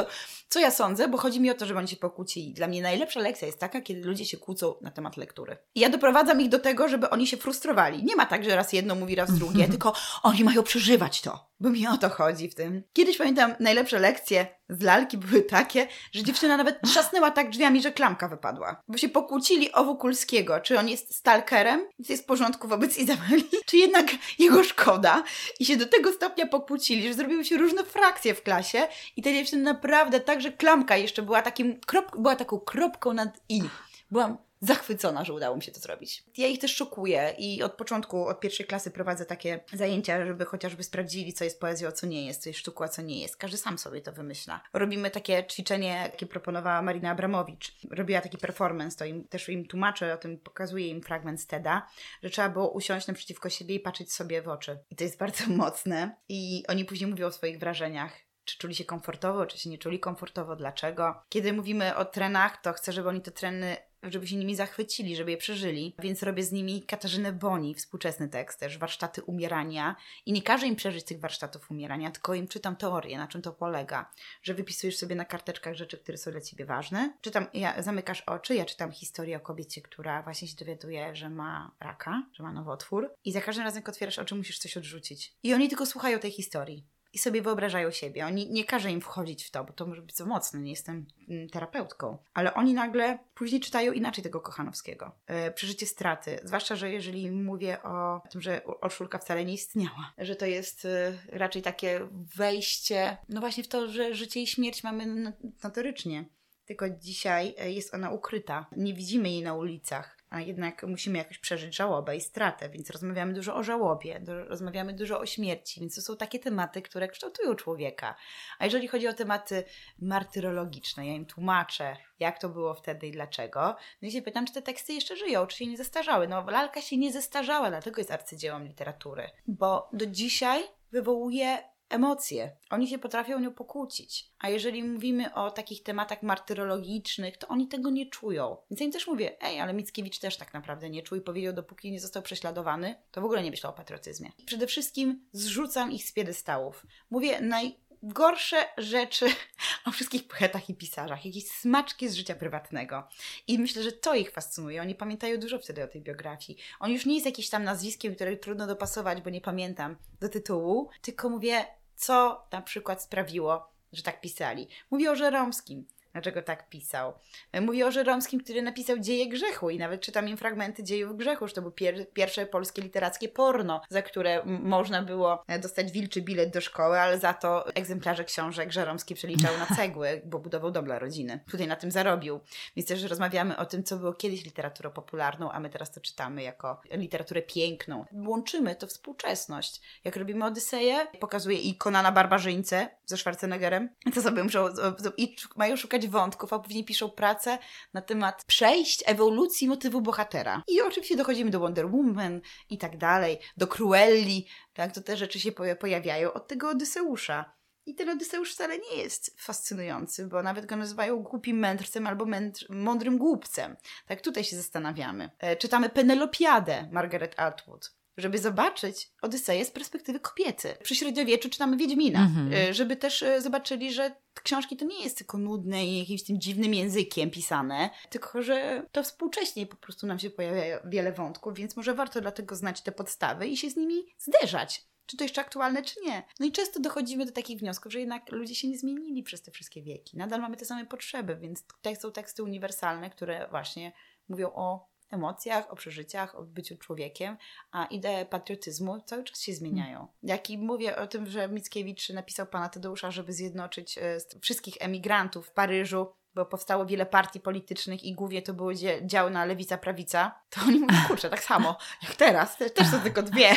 co ja sądzę, bo chodzi mi o to, żeby oni się pokłócili. Dla mnie najlepsza lekcja jest taka, kiedy ludzie się kłócą na temat lektury. I ja doprowadzam ich do tego, żeby oni się frustrowali. Nie ma tak, że raz jedno mówi, raz drugie, tylko oni mają przeżywać to. Bo mi o to chodzi w tym. Kiedyś pamiętam, najlepsze lekcje z lalki były takie, że dziewczyna nawet trzasnęła tak drzwiami, że klamka wypadła. Bo się pokłócili o Wokulskiego, czy on jest stalkerem, jest w porządku wobec Izabeli, czy jednak jego szkoda. I się do tego stopnia pokłócili, że zrobiły się różne frakcje w klasie i te dziewczyny naprawdę tak, że klamka jeszcze była takim krop, była taką kropką nad i. Byłam zachwycona, że udało mi się to zrobić. Ja ich też szokuję i od początku, od pierwszej klasy prowadzę takie zajęcia, żeby chociażby sprawdzili, co jest poezją, a co nie jest, co jest sztuką, a co nie jest. Każdy sam sobie to wymyśla. Robimy takie ćwiczenie, jakie proponowała Marina Abramowicz. Robiła taki performance, to im, też im tłumaczę, o tym pokazuję im fragment z TEDa, że trzeba było usiąść naprzeciwko siebie i patrzeć sobie w oczy. I to jest bardzo mocne. I oni później mówią o swoich wrażeniach czy czuli się komfortowo, czy się nie czuli komfortowo, dlaczego. Kiedy mówimy o trenach, to chcę, żeby oni te treny żeby się nimi zachwycili, żeby je przeżyli. Więc robię z nimi Katarzynę Boni, współczesny tekst, też warsztaty umierania. I nie każę im przeżyć tych warsztatów umierania, tylko im czytam teorię, na czym to polega. Że wypisujesz sobie na karteczkach rzeczy, które są dla ciebie ważne. Czytam, ja, zamykasz oczy, ja czytam historię o kobiecie, która właśnie się dowiaduje, że ma raka, że ma nowotwór. I za każdym razem, jak otwierasz oczy, musisz coś odrzucić. I oni tylko słuchają tej historii i sobie wyobrażają siebie. Oni nie każę im wchodzić w to, bo to może być za mocne, nie jestem mm, terapeutką. Ale oni nagle później czytają inaczej tego Kochanowskiego. E, przeżycie straty. Zwłaszcza, że jeżeli mówię o tym, że Orszulka wcale nie istniała, że to jest e, raczej takie wejście, no właśnie w to, że życie i śmierć mamy notorycznie. Tylko dzisiaj e, jest ona ukryta. Nie widzimy jej na ulicach a jednak musimy jakoś przeżyć żałobę i stratę, więc rozmawiamy dużo o żałobie, do, rozmawiamy dużo o śmierci, więc to są takie tematy, które kształtują człowieka. A jeżeli chodzi o tematy martyrologiczne, ja im tłumaczę, jak to było wtedy i dlaczego, no i się pytam, czy te teksty jeszcze żyją, czy się nie zestarzały. No, lalka się nie zestarzała, dlatego jest arcydziełem literatury, bo do dzisiaj wywołuje emocje. Oni się potrafią nią pokłócić. A jeżeli mówimy o takich tematach martyrologicznych, to oni tego nie czują. Więc ja im też mówię, ej, ale Mickiewicz też tak naprawdę nie czuł i powiedział, dopóki nie został prześladowany, to w ogóle nie myślał o patriotyzmie. Przede wszystkim zrzucam ich z piedestałów. Mówię najgorsze rzeczy o wszystkich poetach i pisarzach, jakieś smaczki z życia prywatnego. I myślę, że to ich fascynuje. Oni pamiętają dużo wtedy o tej biografii. On już nie jest jakimś tam nazwiskiem, które trudno dopasować, bo nie pamiętam do tytułu, tylko mówię, co na przykład sprawiło, że tak pisali. Mówię o Żeromskim dlaczego tak pisał. Mówię o Żeromskim, który napisał Dzieje Grzechu i nawet czytam im fragmenty Dziejów Grzechu, że to było pier pierwsze polskie literackie porno, za które można było dostać wilczy bilet do szkoły, ale za to egzemplarze książek Żeromski przeliczał na cegły, bo budował dom dla rodziny. Tutaj na tym zarobił. Więc też rozmawiamy o tym, co było kiedyś literaturą popularną, a my teraz to czytamy jako literaturę piękną. Łączymy to współczesność. Jak robimy Odyseję, pokazuje i Konana Barbarzyńcę ze Schwarzeneggerem, to sobie muszą i mają szukać wątków, a później piszą pracę na temat przejść, ewolucji motywu bohatera. I oczywiście dochodzimy do Wonder Woman i tak dalej, do Cruelli, tak, to te rzeczy się pojawiają od tego Odyseusza. I ten Odyseusz wcale nie jest fascynujący, bo nawet go nazywają głupim mędrcem albo mądrym głupcem. Tak tutaj się zastanawiamy. E, czytamy Penelopiadę Margaret Atwood żeby zobaczyć Odyseję z perspektywy kobiety. Przy średniowieczu czytamy Wiedźmina, mhm. żeby też e, zobaczyli, że książki to nie jest tylko nudne i jakimś tym dziwnym językiem pisane, tylko że to współcześnie po prostu nam się pojawia wiele wątków, więc może warto dlatego znać te podstawy i się z nimi zderzać czy to jeszcze aktualne, czy nie. No i często dochodzimy do takich wniosków, że jednak ludzie się nie zmienili przez te wszystkie wieki. Nadal mamy te same potrzeby, więc tutaj są teksty uniwersalne, które właśnie mówią o emocjach, o przeżyciach, o byciu człowiekiem, a idee patriotyzmu cały czas się zmieniają. Jak i mówię o tym, że Mickiewicz napisał pana Tadeusza, żeby zjednoczyć e, wszystkich emigrantów w Paryżu, bo powstało wiele partii politycznych i głównie to były działy na lewica-prawica, to oni mówią, kurczę, tak samo jak teraz, też, też są tylko dwie.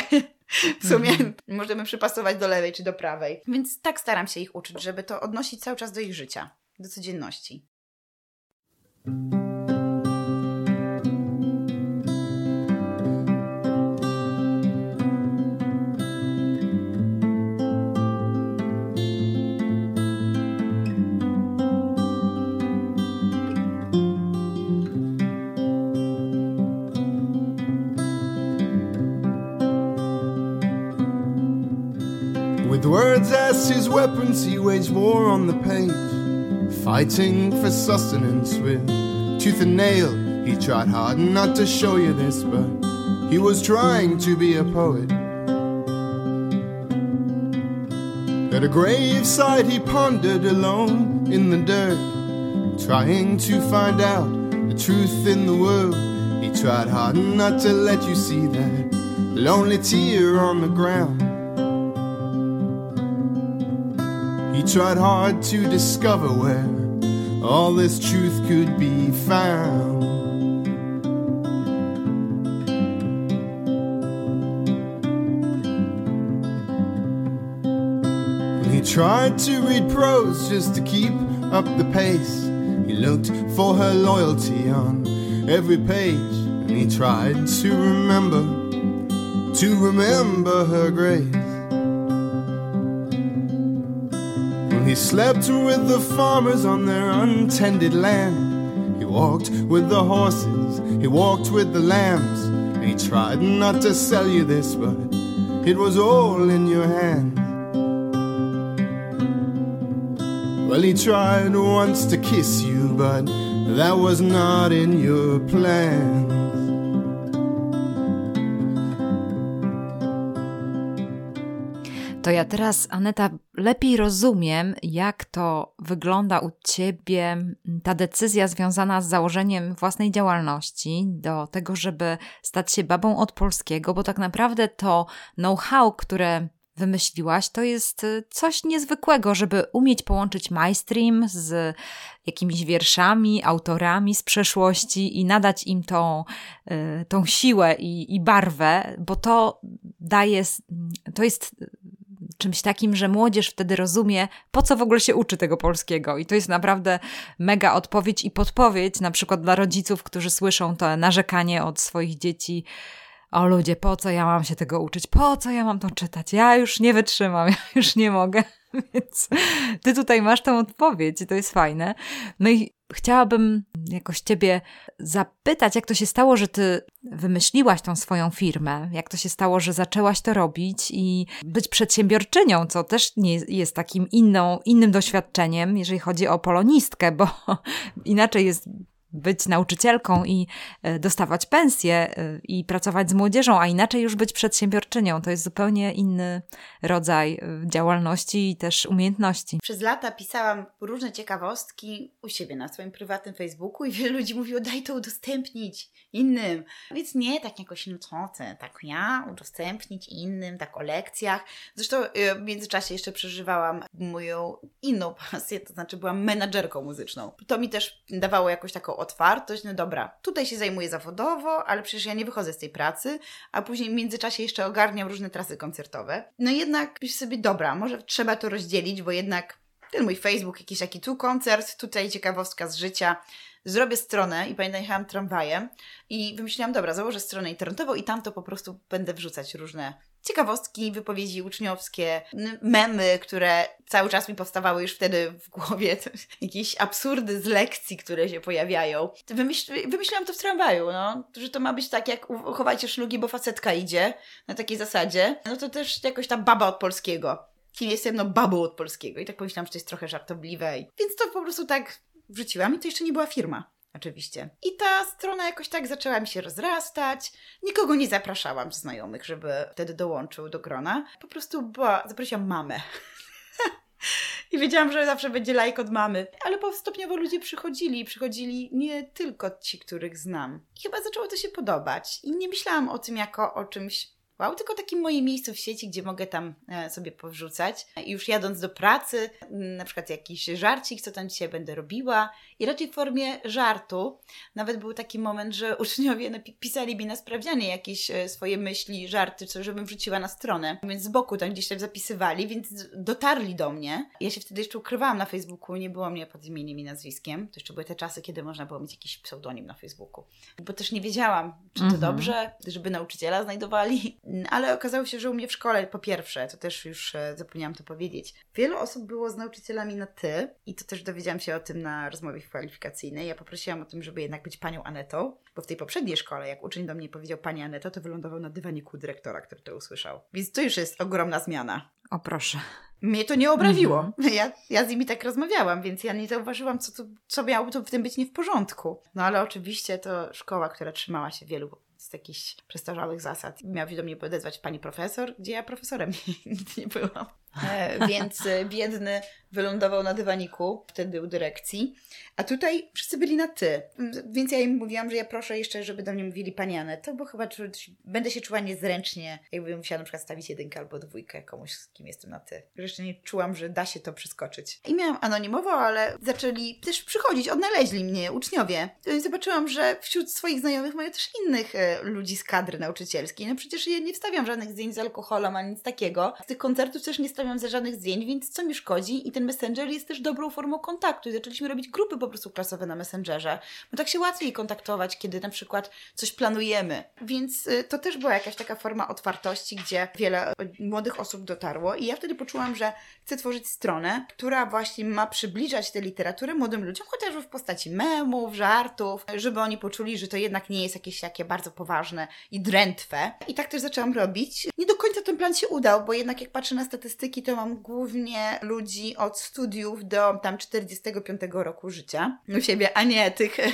W sumie mhm. możemy przypasować do lewej czy do prawej. Więc tak staram się ich uczyć, żeby to odnosić cały czas do ich życia, do codzienności. As his weapons, he waged war on the page, fighting for sustenance with tooth and nail. He tried hard not to show you this, but he was trying to be a poet. At a graveside, he pondered alone in the dirt, trying to find out the truth in the world. He tried hard not to let you see that lonely tear on the ground. He tried hard to discover where all this truth could be found. He tried to read prose just to keep up the pace. He looked for her loyalty on every page, and he tried to remember, to remember her grace. He slept with the farmers on their untended land. He walked with the horses, he walked with the lambs. He tried not to sell you this, but it was all in your hands. Well, he tried once to kiss you, but that was not in your plans. To ja teraz, Aneta, lepiej rozumiem, jak to wygląda u ciebie, ta decyzja związana z założeniem własnej działalności, do tego, żeby stać się babą od polskiego, bo tak naprawdę to know-how, które wymyśliłaś, to jest y, coś niezwykłego, żeby umieć połączyć mainstream z jakimiś wierszami, autorami z przeszłości i nadać im tą, y, tą siłę i, i barwę, bo to daje, to jest czymś takim, że młodzież wtedy rozumie, po co w ogóle się uczy tego polskiego. I to jest naprawdę mega odpowiedź i podpowiedź, na przykład dla rodziców, którzy słyszą to narzekanie od swoich dzieci. O ludzie, po co ja mam się tego uczyć? Po co ja mam to czytać? Ja już nie wytrzymam, ja już nie mogę. Więc ty tutaj masz tę odpowiedź i to jest fajne. No i chciałabym jakoś ciebie zapytać, jak to się stało, że ty wymyśliłaś tą swoją firmę, jak to się stało, że zaczęłaś to robić i być przedsiębiorczynią, co też nie jest takim inną, innym doświadczeniem, jeżeli chodzi o polonistkę, bo inaczej jest być nauczycielką i e, dostawać pensję e, i pracować z młodzieżą, a inaczej już być przedsiębiorczynią. To jest zupełnie inny rodzaj e, działalności i też umiejętności. Przez lata pisałam różne ciekawostki u siebie na swoim prywatnym Facebooku i wiele ludzi mówiło, daj to udostępnić innym. Więc nie tak jakoś, no co ty, tak ja udostępnić innym, tak o lekcjach. Zresztą w międzyczasie jeszcze przeżywałam moją inną pasję, to znaczy byłam menadżerką muzyczną. To mi też dawało jakąś taką otwartość, no dobra, tutaj się zajmuję zawodowo, ale przecież ja nie wychodzę z tej pracy, a później w międzyczasie jeszcze ogarniam różne trasy koncertowe. No jednak myślę sobie, dobra, może trzeba to rozdzielić, bo jednak ten mój Facebook, jakiś taki tu koncert, tutaj ciekawostka z życia. Zrobię stronę i pamiętam, jechałam tramwajem i wymyśliłam, dobra, założę stronę internetową i tam to po prostu będę wrzucać różne ciekawostki, wypowiedzi uczniowskie, memy, które cały czas mi powstawały już wtedy w głowie, jakieś absurdy z lekcji, które się pojawiają. Wymyśl, wymyśliłam to w tramwaju, no, że to ma być tak, jak uchowajcie szlugi, bo facetka idzie, na takiej zasadzie. No to też jakoś ta baba od polskiego. Kim jestem? No babą od polskiego. I tak pomyślałam, że to jest trochę żartobliwe. Więc to po prostu tak wrzuciłam i to jeszcze nie była firma oczywiście. I ta strona jakoś tak zaczęła mi się rozrastać. Nikogo nie zapraszałam z znajomych, żeby wtedy dołączył do grona. Po prostu była, zaprosiłam mamę. I wiedziałam, że zawsze będzie lajk od mamy. Ale po stopniowo ludzie przychodzili. Przychodzili nie tylko ci, których znam. I chyba zaczęło to się podobać. I nie myślałam o tym jako o czymś wow, tylko takim moim miejscu w sieci, gdzie mogę tam e, sobie powrzucać. I już jadąc do pracy, na przykład jakiś żarcik, co tam dzisiaj będę robiła. I raczej w formie żartu. Nawet był taki moment, że uczniowie pisali mi na sprawdzianie jakieś e, swoje myśli, żarty, co żebym wrzuciła na stronę. Więc z boku tam gdzieś tam zapisywali, więc dotarli do mnie. Ja się wtedy jeszcze ukrywałam na Facebooku, nie było mnie pod imieniem i nazwiskiem. To jeszcze były te czasy, kiedy można było mieć jakiś pseudonim na Facebooku. Bo też nie wiedziałam, czy to mhm. dobrze, żeby nauczyciela znajdowali ale okazało się, że u mnie w szkole, po pierwsze, to też już e, zapomniałam to powiedzieć, wielu osób było z nauczycielami na ty i to też dowiedziałam się o tym na rozmowie kwalifikacyjnej. Ja poprosiłam o tym, żeby jednak być panią Anetą, bo w tej poprzedniej szkole, jak uczeń do mnie powiedział pani Aneto, to wylądował na dywaniku dyrektora, który to usłyszał. Więc to już jest ogromna zmiana. O proszę. Mnie to nie obraziło. Mhm. Ja, ja z nimi tak rozmawiałam, więc ja nie zauważyłam, co, to, co miało to w tym być nie w porządku. No ale oczywiście to szkoła, która trzymała się wielu jakichś przestarzałych zasad. Miał się do mnie odezwać pani profesor, gdzie ja profesorem nigdy nie byłam. E, więc e, biedny wylądował na dywaniku, wtedy u dyrekcji. A tutaj wszyscy byli na ty. Więc ja im mówiłam, że ja proszę jeszcze, żeby do mnie mówili pani Aneto, bo chyba będę się czuła niezręcznie, jakbym musiała na przykład stawić jedynkę albo dwójkę komuś, z kim jestem na ty. Jeszcze nie czułam, że da się to przeskoczyć. I miałam anonimowo, ale zaczęli też przychodzić, odnaleźli mnie uczniowie. Zobaczyłam, że wśród swoich znajomych mają też innych e, ludzi z kadry nauczycielskiej. No przecież ja nie wstawiam żadnych zdjęć z alkoholem ani nic takiego. Z tych koncertów też nie wstawiam za żadnych zdjęć, więc co mi szkodzi? I ten Messenger jest też dobrą formą kontaktu. I zaczęliśmy robić grupy po prostu klasowe na Messengerze. Bo tak się łatwiej kontaktować, kiedy na przykład coś planujemy. Więc y, to też była jakaś taka forma otwartości, gdzie wiele młodych osób dotarło. I ja wtedy poczułam, że chcę tworzyć stronę, która właśnie ma przybliżać tę literaturę młodym ludziom, chociażby w postaci memów, żartów, żeby oni poczuli, że to jednak nie jest jakieś takie bardzo poważne i drętwe. I tak też zaczęłam robić. Nie do końca ten plan się udał, bo jednak jak patrzę na statystyki, to mam głównie ludzi od studiów do tam 45 roku życia u siebie, a nie tych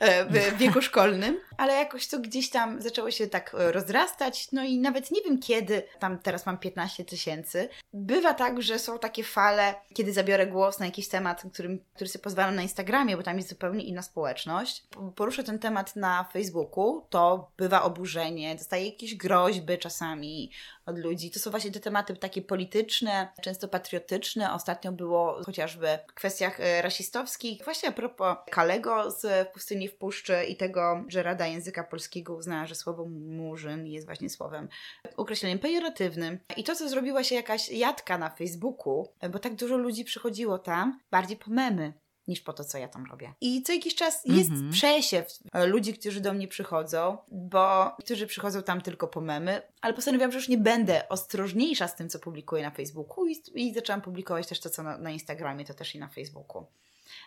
e, w wieku szkolnym. Ale jakoś to gdzieś tam zaczęło się tak e, rozrastać, no i nawet nie wiem kiedy, tam teraz mam 15 tysięcy. Bywa tak, że są takie fale, kiedy zabiorę głos na jakiś temat, którym, który sobie pozwalam na Instagramie, bo tam jest zupełnie inna społeczność. Poruszę ten temat na Facebooku, to bywa oburzenie, dostaję jakieś groźby czasami od ludzi. To są właśnie te tematy takie polityczne, często patriotyczne. Ostatnio było chociażby w kwestiach e, rasistowskich. Właśnie a propos Kalego z Pustyni w Puszczy i tego, że Rada Języka Polskiego uznała, że słowo murzyn jest właśnie słowem określeniem pejoratywnym. I to, co zrobiła się jakaś jadka na Facebooku, bo tak dużo ludzi przychodziło tam, bardziej po memy niż po to, co ja tam robię. I co jakiś czas jest mm -hmm. przesiew e, ludzi, którzy do mnie przychodzą, bo którzy przychodzą tam tylko po memy, ale postanowiłam, że już nie będę ostrożniejsza z tym, co publikuję na Facebooku i, i zaczęłam publikować też to, co na, na Instagramie, to też i na Facebooku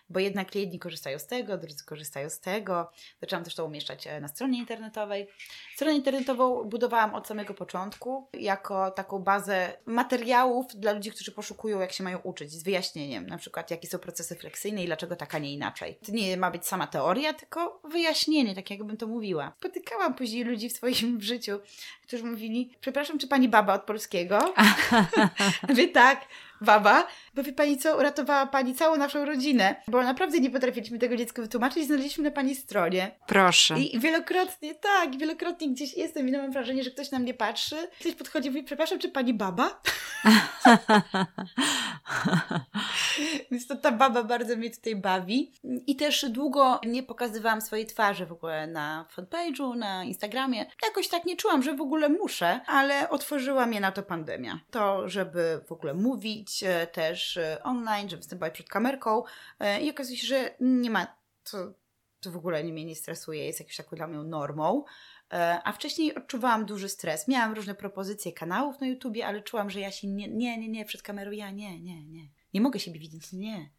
bo jednak jedni korzystają z tego, drudzy korzystają z tego. Zaczęłam też to umieszczać e, na stronie internetowej. Stronę internetową budowałam od samego początku jako taką bazę materiałów dla ludzi, którzy poszukują, jak się mają uczyć, z wyjaśnieniem, na przykład jakie są procesy fleksyjne i dlaczego tak, a nie inaczej. To nie ma być sama teoria, tylko wyjaśnienie, tak jakbym to mówiła. Spotykałam później ludzi w swoim życiu, którzy mówili, przepraszam, czy pani baba od polskiego? Wy tak, baba, bo wie pani co, uratowała pani całą naszą rodzinę, bo naprawdę nie potrafiliśmy tego dziecku wytłumaczyć i znaleźliśmy na pani stronie. Proszę. I wielokrotnie, tak, wielokrotnie gdzieś jestem i mam wrażenie, że ktoś na mnie patrzy, ktoś podchodzi i mówi, przepraszam, czy pani baba? Więc to ta baba bardzo mnie tutaj bawi. I też długo nie pokazywałam swojej twarzy w ogóle na fanpage'u, na Instagramie. Jakoś tak nie czułam, że w ogóle muszę, ale otworzyła mnie na to pandemia. To, żeby w ogóle mówić e, też e, online, żeby występować przed kamerką e, i okazuje się, że nie ma to, to w ogóle nie mnie nie stresuje, jest jakąś taką dla mnie normą. A wcześniej odczuwałam duży stres. Miałam różne propozycje kanałów na YouTubie, ale czułam, że ja się nie, nie, nie, nie, przed kamerą ja nie, nie, nie. Nie mogę siebie widzieć, nie.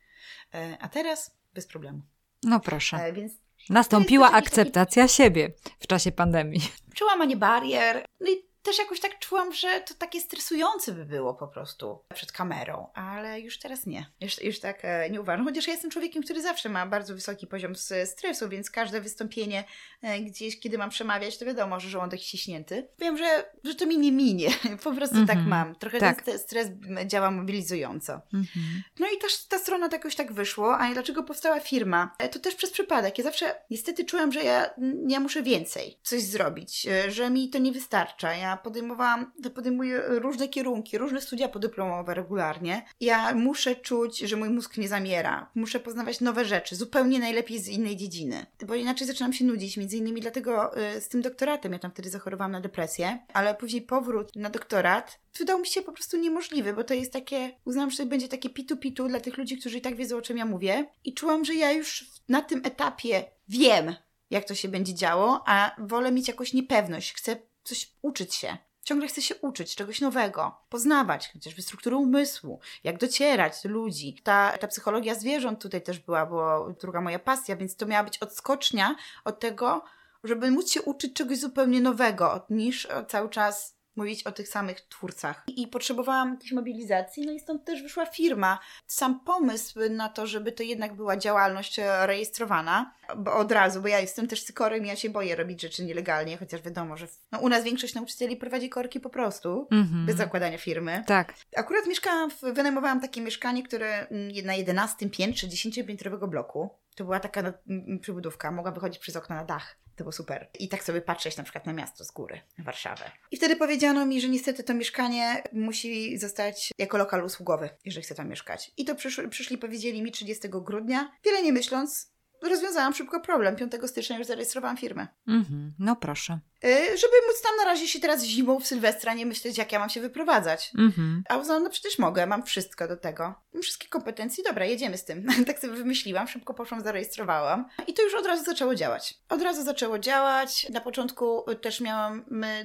A teraz bez problemu. No proszę. Więc Nastąpiła akceptacja taki... siebie w czasie pandemii. Przełamanie barier. No i też jakoś tak czułam, że to takie stresujące by było po prostu przed kamerą, ale już teraz nie. Już, już tak e, nie uważam. Chociaż ja jestem człowiekiem, który zawsze ma bardzo wysoki poziom stresu, więc każde wystąpienie e, gdzieś, kiedy mam przemawiać, to wiadomo, że żołądek ściśnięty. Wiem, że, że to mi nie minie. Po prostu mm -hmm. tak mhm. mam. Trochę tak. ten stres działa mobilizująco. Mm -hmm. No i też ta strona tak jakoś tak wyszło. A dlaczego powstała firma? E, to też przez przypadek. Ja zawsze niestety czułam, że ja, ja muszę więcej coś zrobić, że mi to nie wystarcza. Ja podejmowałam, podejmuję różne kierunki, różne studia podyplomowe regularnie. Ja muszę czuć, że mój mózg nie zamiera. Muszę poznawać nowe rzeczy, zupełnie najlepiej z innej dziedziny. Bo inaczej zaczynam się nudzić, między innymi dlatego y, z tym doktoratem, ja tam wtedy zachorowałam na depresję, ale później powrót na doktorat wydał mi się po prostu niemożliwy, bo to jest takie, uznałam, że to będzie takie pitu-pitu dla tych ludzi, którzy i tak wiedzą, o czym ja mówię. I czułam, że ja już na tym etapie wiem, jak to się będzie działo, a wolę mieć jakąś niepewność. Chcę coś uczyć się. Ciągle chcę się uczyć czegoś nowego, poznawać chociażby strukturę umysłu, jak docierać do ludzi. Ta, ta psychologia zwierząt tutaj też była, bo druga moja pasja, więc to miała być odskocznia od tego, żeby móc się uczyć czegoś zupełnie nowego, niż cały czas mówić o tych samych twórcach. I potrzebowałam jakiejś mobilizacji, no i stąd też wyszła firma. Sam pomysł na to, żeby to jednak była działalność e, rejestrowana, bo od razu, bo ja jestem też cykorem, ja się boję robić rzeczy nielegalnie, chociaż wiadomo, że no, u nas większość nauczycieli prowadzi korki po prostu, mm -hmm. bez zakładania firmy. Tak. Akurat mieszkałam, w, wynajmowałam takie mieszkanie, które mm, na 11 piętrze 10-piętrowego bloku. To była taka no, przybudówka, mogła wychodzić przez okno na dach. To było super. I tak sobie patrzeć na przykład na miasto z góry, Warszawę. I wtedy powiedziano mi, że niestety to mieszkanie musi zostać jako lokal usługowy, jeżeli chcę tam mieszkać. I to przyszli powiedzieli mi 30 grudnia, wiele nie myśląc, rozwiązałam szybko problem. 5 stycznia już zarejestrowałam firmę. Mhm, no proszę. Y, żeby móc tam na razie się teraz zimą w Sylwestra nie myśleć, jak ja mam się wyprowadzać. Mhm. A uznałam, no przecież mogę, mam wszystko do tego. Mam wszystkie kompetencje, dobra, jedziemy z tym. tak sobie wymyśliłam, szybko poszłam, zarejestrowałam. I to już od razu zaczęło działać. Od razu zaczęło działać. Na początku też miałam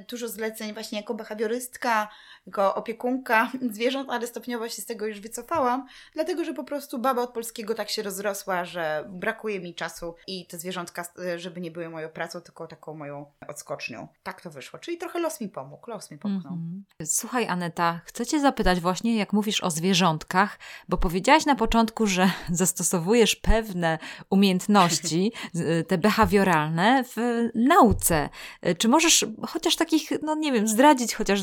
dużo zleceń właśnie jako behawiorystka, jako opiekunka zwierząt, ale stopniowo się z tego już wycofałam, dlatego, że po prostu baba od polskiego tak się rozrosła, że brakuje mi czasu i te zwierzątka, żeby nie były moją pracą, tylko taką moją odskocznią. Tak to wyszło. Czyli trochę los mi pomógł, los mi popchnął. Mm -hmm. Słuchaj, Aneta, chcę Cię zapytać właśnie, jak mówisz o zwierzątkach, bo powiedziałaś na początku, że zastosowujesz pewne umiejętności, te behawioralne w nauce. Czy możesz chociaż takich, no nie wiem, zdradzić chociaż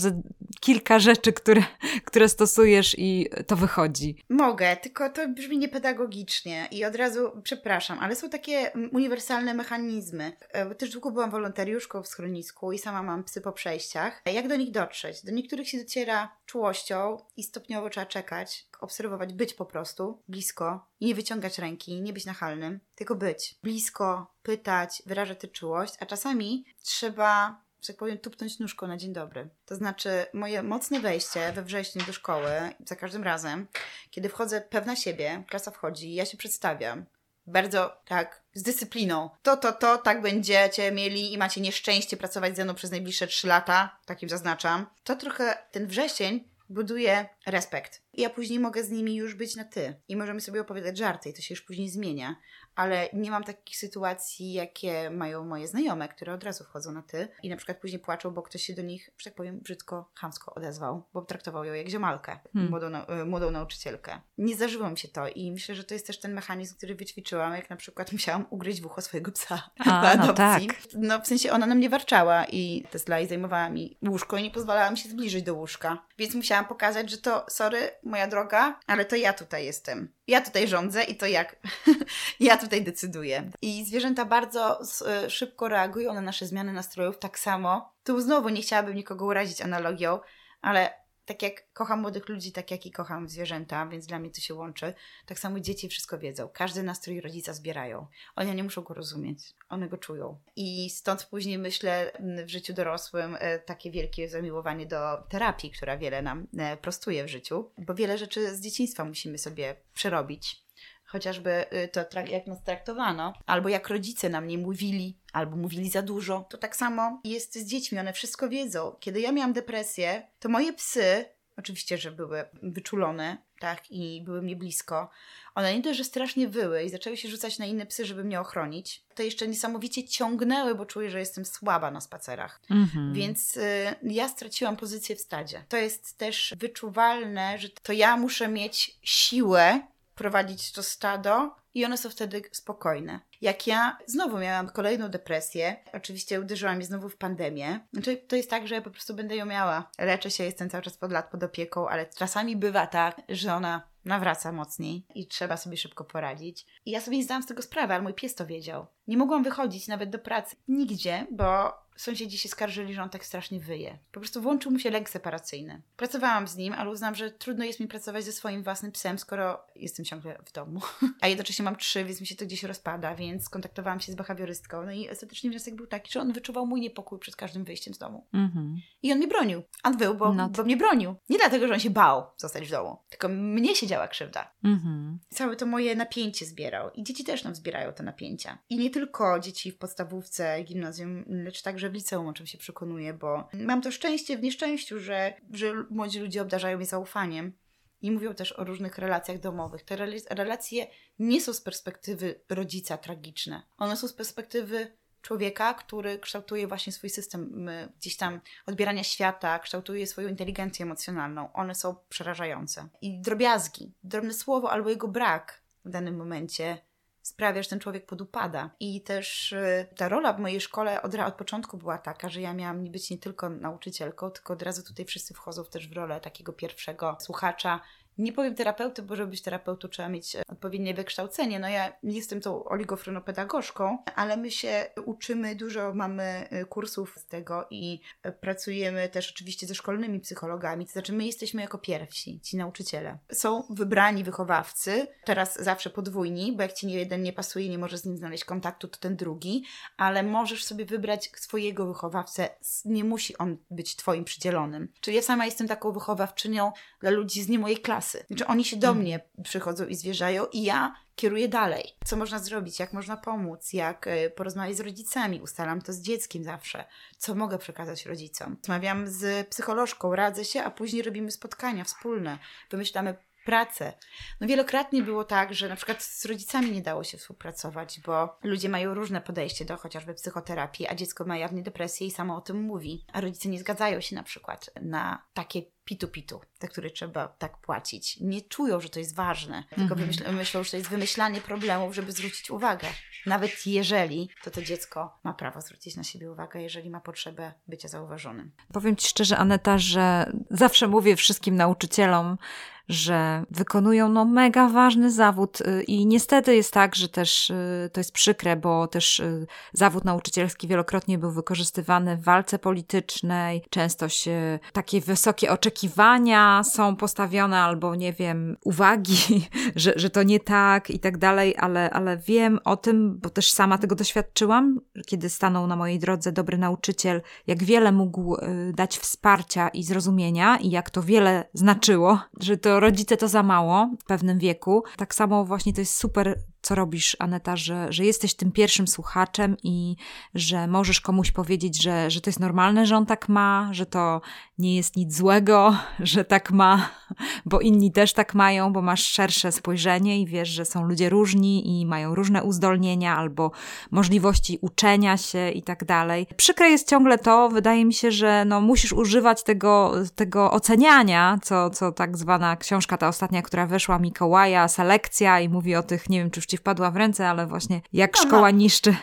kilka rzeczy, które, które stosujesz i to wychodzi? Mogę, tylko to brzmi niepedagogicznie i od razu przepraszam, ale są takie uniwersalne mechanizmy. E, też długo byłam wolontariuszką w schronisku i sama mam psy po przejściach. Jak do nich dotrzeć? Do niektórych się dociera czułością i stopniowo trzeba czekać, obserwować, być po prostu blisko i nie wyciągać ręki, nie być nachalnym, tylko być blisko, pytać, wyrażać tę czułość, a czasami trzeba że tak powiem, tupnąć nóżką na dzień dobry. To znaczy, moje mocne wejście we wrześniu do szkoły, za każdym razem, kiedy wchodzę pewna siebie, klasa wchodzi, ja się przedstawiam, bardzo tak, z dyscypliną. To, to, to, tak będziecie mieli i macie nieszczęście pracować ze mną przez najbliższe trzy lata, takim zaznaczam. To trochę ten wrzesień buduje respekt. I ja później mogę z nimi już być na ty. I możemy sobie opowiadać żarty i to się już później zmienia ale nie mam takich sytuacji, jakie mają moje znajome, które od razu wchodzą na ty i na przykład później płaczą, bo ktoś się do nich, że tak powiem, brzydko, chamsko odezwał, bo traktował ją jak ziomalkę, hmm. młodą, e, młodą nauczycielkę. Nie zdarzyło mi się to i myślę, że to jest też ten mechanizm, który wyćwiczyłam, jak na przykład musiałam ugryźć w ucho swojego psa A, na no adopcji. No, tak. no w sensie ona na mnie warczała i Tesla i zajmowała mi łóżko i nie pozwalała mi się zbliżyć do łóżka. Więc musiałam pokazać, że to, sorry, moja droga, ale to ja tutaj jestem. Ja tutaj rządzę i to jak ja tutaj decyduję. I zwierzęta bardzo e, szybko reagują na nasze zmiany nastrojów, tak samo. Tu znowu nie chciałabym nikogo urazić analogią, ale tak jak kocham młodych ludzi, tak jak i kocham zwierzęta, więc dla mnie to się łączy. Tak samo dzieci wszystko wiedzą. Każdy nastrój rodzica zbierają. Oni nie muszą go rozumieć, one go czują. I stąd później myślę w życiu dorosłym e, takie wielkie zamiłowanie do terapii, która wiele nam e, prostuje w życiu, bo wiele rzeczy z dzieciństwa musimy sobie przerobić chociażby y, to, jak nas traktowano, albo jak rodzice nam nie mówili, albo mówili za dużo. To tak samo jest z dziećmi, one wszystko wiedzą. Kiedy ja miałam depresję, to moje psy, oczywiście, że były wyczulone, tak, i były mnie blisko, one nie dość, że strasznie wyły i zaczęły się rzucać na inne psy, żeby mnie ochronić, to jeszcze niesamowicie ciągnęły, bo czuję, że jestem słaba na spacerach. Mhm. Więc y, ja straciłam pozycję w stadzie. To jest też wyczuwalne, że to ja muszę mieć siłę prowadzić to stado i one są wtedy spokojne. Jak ja znowu miałam kolejną depresję, oczywiście uderzyła mnie znowu w pandemię, znaczy to jest tak, że ja po prostu będę ją miała. Leczę się, jestem cały czas pod lat pod opieką, ale czasami bywa tak, że ona nawraca mocniej i trzeba sobie szybko poradzić. I ja sobie nie zdałam z tego sprawy, ale mój pies to wiedział. Nie mogłam wychodzić nawet do pracy nigdzie, bo sąsiedzi się skarżyli, że on tak strasznie wyje. Po prostu włączył mu się lęk separacyjny. Pracowałam z nim, ale uznam, że trudno jest mi pracować ze swoim własnym psem, skoro jestem ciągle w domu. A jednocześnie mam trzy, więc mi się to gdzieś rozpada, więc skontaktowałam się z behawiorystką. No i ostatecznie wniosek był taki, że on wyczuwał mój niepokój przed każdym wyjściem z domu. Mm-hmm. I on mnie bronił. On był, bo, no bo mnie bronił. Nie dlatego, że on się bał zostać w domu, tylko mnie się działa krzywda. Mm-hmm. Całe to moje napięcie zbierał. I dzieci też nam zbierają te napięcia. I nie tylko dzieci w podstawówce, gimnazjum, lecz także w liceum, o czym się przekonuję, bo mam to szczęście w nieszczęściu, że, że młodzi ludzie obdarzają mnie zaufaniem. I mówią też o różnych relacjach domowych. Te relacje nie są z perspektywy rodzica tragiczne. One są z perspektywy człowieka, który kształtuje właśnie swój system gdzieś tam odbierania świata, kształtuje swoją inteligencję emocjonalną. One są przerażające. I drobiazgi, drobne słowo albo jego brak w danym momencie sprawia, że ten człowiek podupada. I też y, ta rola w mojej szkole od, od początku była taka, że ja miałam być nie tylko nauczycielką, tylko od razu tutaj wszyscy wchodzą też w rolę takiego pierwszego słuchacza nie powiem terapeuty, bo żeby być terapeutą trzeba mieć odpowiednie wykształcenie. No ja jestem tą oligofrenopedagogzką, ale my się uczymy, dużo mamy y, kursów z tego i pracujemy też oczywiście ze szkolnymi psychologami. To znaczy my jesteśmy jako pierwsi, ci nauczyciele. Są wybrani wychowawcy, teraz zawsze podwójni, bo jak ci jeden nie pasuje, nie możesz z nim znaleźć kontaktu, to ten drugi, ale możesz sobie wybrać swojego wychowawcę. Nie musi on być twoim przydzielonym. Czyli ja sama jestem taką wychowawczynią dla ludzi z nie mojej klasy. Znaczy oni się do mhm. mnie przychodzą i zwierzają i ja kieruję dalej. Co można zrobić, jak można pomóc, jak e, porozmawiać z rodzicami, ustalam to z dzieckiem zawsze. Co mogę przekazać rodzicom? Rozmawiam z psycholożką, radzę się, a później robimy spotkania wspólne. Wymyślamy pracę. No wielokrotnie było tak, że na przykład z rodzicami nie dało się współpracować, bo ludzie mają różne podejście do chociażby psychoterapii, a dziecko ma jawnie depresję i samo o tym mówi, a rodzice nie zgadzają się na przykład na takie pitu-pitu, za które trzeba tak płacić. Nie czują, że to jest ważne, tylko mm myślą, że to jest wymyślanie problemów, żeby zwrócić uwagę. Nawet jeżeli, to to dziecko ma prawo zwrócić na siebie uwagę, jeżeli ma potrzebę bycia zauważonym. Powiem Ci szczerze, Aneta, że zawsze mówię wszystkim nauczycielom, że wykonują no mega ważny zawód y, i niestety jest tak, że też y, to jest przykre, bo też y, zawód nauczycielski wielokrotnie był wykorzystywany w walce politycznej, często się takie wysokie oczekiwania są postawione albo nie wiem, uwagi, że, że to nie tak i tak dalej, ale, ale wiem o tym, bo też sama tego doświadczyłam, kiedy stanął na mojej drodze dobry nauczyciel, jak wiele mógł dać wsparcia i zrozumienia i jak to wiele znaczyło, że to rodzice to za mało w pewnym wieku. Tak samo właśnie to jest super co robisz, Aneta, że, że jesteś tym pierwszym słuchaczem i że możesz komuś powiedzieć, że, że to jest normalne, że on tak ma, że to nie jest nic złego, że tak ma, bo inni też tak mają, bo masz szersze spojrzenie i wiesz, że są ludzie różni i mają różne uzdolnienia albo możliwości uczenia się i tak dalej. Przykre jest ciągle to, wydaje mi się, że no, musisz używać tego, tego oceniania, co, co tak zwana książka, ta ostatnia, która weszła Mikołaja, selekcja i mówi o tych, nie wiem, czy już ci wpadła w ręce, ale właśnie jak szkoła niszczy,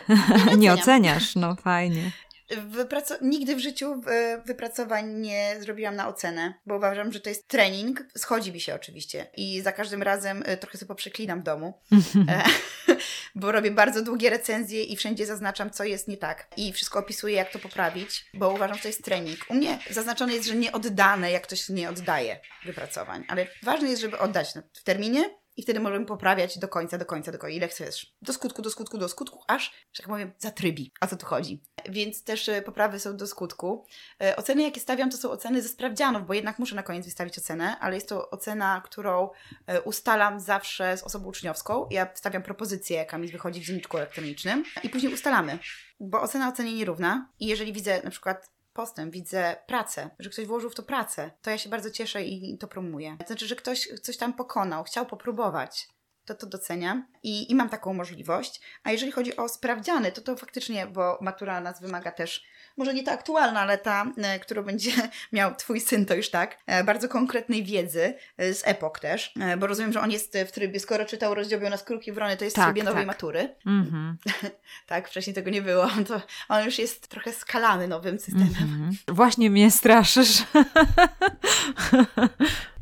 nie, nie oceniasz, no fajnie. Nigdy w życiu wypracowań nie zrobiłam na ocenę, bo uważam, że to jest trening. Schodzi mi się oczywiście i za każdym razem e, trochę sobie poprzeklinam w domu, e, bo robię bardzo długie recenzje i wszędzie zaznaczam, co jest nie tak i wszystko opisuję, jak to poprawić, bo uważam, że to jest trening. U mnie zaznaczone jest, że nie oddane, jak ktoś nie oddaje wypracowań, ale ważne jest, żeby oddać w terminie i wtedy możemy poprawiać do końca, do końca, do końca, ile chcesz. Do skutku, do skutku, do skutku, aż, że tak powiem, zatrybi. A co tu chodzi? Więc też e, poprawy są do skutku. E, oceny, jakie stawiam, to są oceny ze sprawdzianów, bo jednak muszę na koniec wystawić ocenę, ale jest to ocena, którą e, ustalam zawsze z osobą uczniowską. Ja stawiam propozycję, jaka mi wychodzi w dzienniczku elektronicznym i później ustalamy. Bo ocena ocenie nierówna i jeżeli widzę na przykład postęp, widzę pracę, że ktoś włożył w to pracę, to ja się bardzo cieszę i to promuję. To znaczy, że ktoś coś tam pokonał, chciał popróbować to to doceniam i, i mam taką możliwość. A jeżeli chodzi o sprawdziany, to to faktycznie, bo matura nas wymaga też może nie ta aktualna, ale ta, e, którą będzie miał Twój syn, to już tak, e, bardzo konkretnej wiedzy e, z epok też, bo rozumiem, że on jest w trybie, skoro czytał rozdział na skórki wrony, to jest tak, w trybie nowej tak. matury. Mm-hmm. tak, wcześniej tego nie było. To on już jest trochę skalany nowym systemem. Mm-hmm. Właśnie mnie straszysz.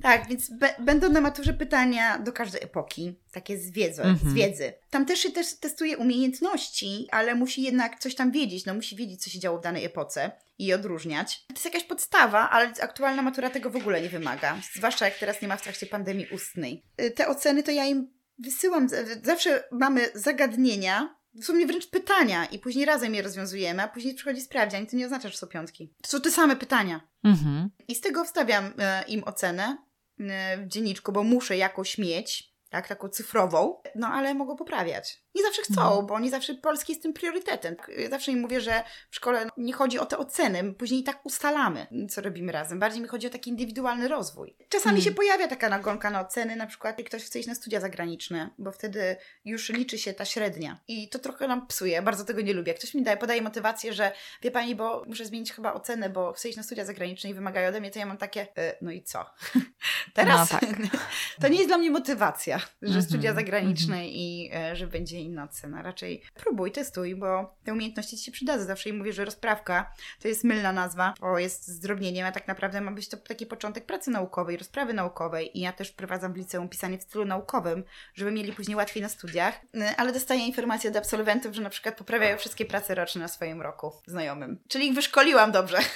Tak, więc będą na maturze pytania do każdej epoki, takie z wiedzy, z mhm. wiedzy. Tam też się też testuje umiejętności, ale musi jednak coś tam wiedzieć, no musi wiedzieć, co się działo w danej epoce i odróżniać. To jest jakaś podstawa, ale aktualna matura tego w ogóle nie wymaga, zwłaszcza jak teraz nie ma w trakcie pandemii ustnej. Y, te oceny to ja im wysyłam, zawsze mamy zagadnienia, sumie wręcz pytania i później razem je rozwiązujemy, a później przychodzi sprawdzian i to nie oznacza, że są piątki. To są te same pytania. Mhm. I z tego wstawiam e, im ocenę w dzienniczku, bo muszę jakoś mieć, tak, taką cyfrową, no ale mogą poprawiać. Nie zawsze chcą, mhm. bo nie zawsze polski jest tym priorytetem. Ja zawsze im mówię, że w szkole nie chodzi o te oceny, my później tak ustalamy, co robimy razem. Bardziej mi chodzi o taki indywidualny rozwój. Czasami mhm. się pojawia taka nagonka na oceny, na przykład jak ktoś chce iść na studia zagraniczne, bo wtedy już liczy się ta średnia. I to trochę nam psuje, bardzo tego nie lubię. Ktoś mi daje, podaje motywację, że wie pani, bo muszę zmienić chyba ocenę, bo chcę iść na studia zagraniczne i wymagają ode mnie, to ja mam takie, e, no i co? Teraz no, tak. to nie jest dla mnie motywacja, że studia zagraniczne mm -hmm. i e, że będzie inna ocena. Raczej próbuj, testuj, bo te umiejętności ci się przydadzą. Zawsze im mówię, że rozprawka to jest mylna nazwa, bo jest zdrobnieniem, a tak naprawdę ma być to taki początek pracy naukowej, rozprawy naukowej i ja też wprowadzam w liceum pisanie w stylu naukowym, żeby mieli później łatwiej na studiach, e, ale dostaję informacje od absolwentów, że na przykład poprawiają wszystkie prace roczne na swoim roku znajomym. Czyli ich wyszkoliłam dobrze.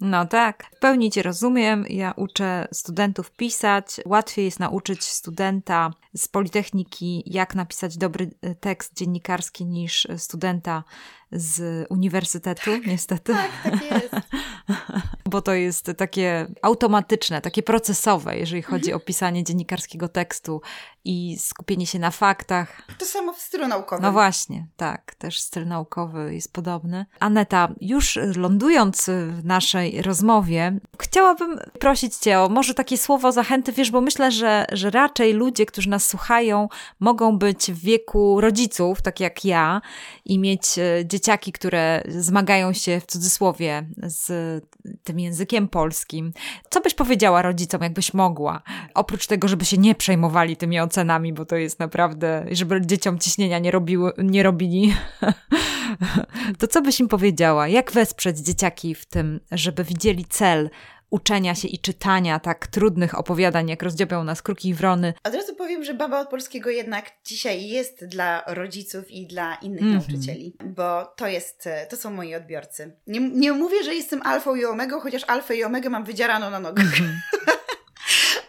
No tak, w pełni Cię rozumiem. Ja uczę studentów pisać. Łatwiej jest nauczyć studenta z Politechniki, jak napisać dobry e, tekst dziennikarski, niż studenta z uniwersytetu, tak, niestety. Tak, tak jest. Bo to jest takie automatyczne, takie procesowe, jeżeli chodzi o pisanie dziennikarskiego tekstu i skupienie się na faktach. To samo w stylu naukowym. No właśnie, tak, też styl naukowy jest podobny. Aneta, już lądując w naszej rozmowie, chciałabym prosić Cię o może takie słowo zachęty, wiesz, bo myślę, że, że raczej ludzie, którzy nas słuchają, mogą być w wieku rodziców, tak jak ja, i mieć e, dzieciaki, które zmagają się w cudzysłowie z tym językiem polskim. Co byś powiedziała rodzicom, jakbyś mogła? Oprócz tego, żeby się nie przejmowali tymi ocenami, bo to jest naprawdę, żeby dzieciom ciśnienia nie, robiły, nie robili, to co byś im powiedziała? Jak wesprzeć dzieciaki w tym, żeby widzieli cel uczenia się i czytania tak trudnych opowiadań, jak rozdziobią nas kruki i wrony. Od razu powiem, że Baba od Polskiego jednak dzisiaj jest dla rodziców i dla innych mm -hmm. nauczycieli, bo to jest, to są moi odbiorcy. Nie, nie mówię, że jestem alfą i omegą, chociaż alfę i omegę mam wydziarano na nogach. Mm -hmm.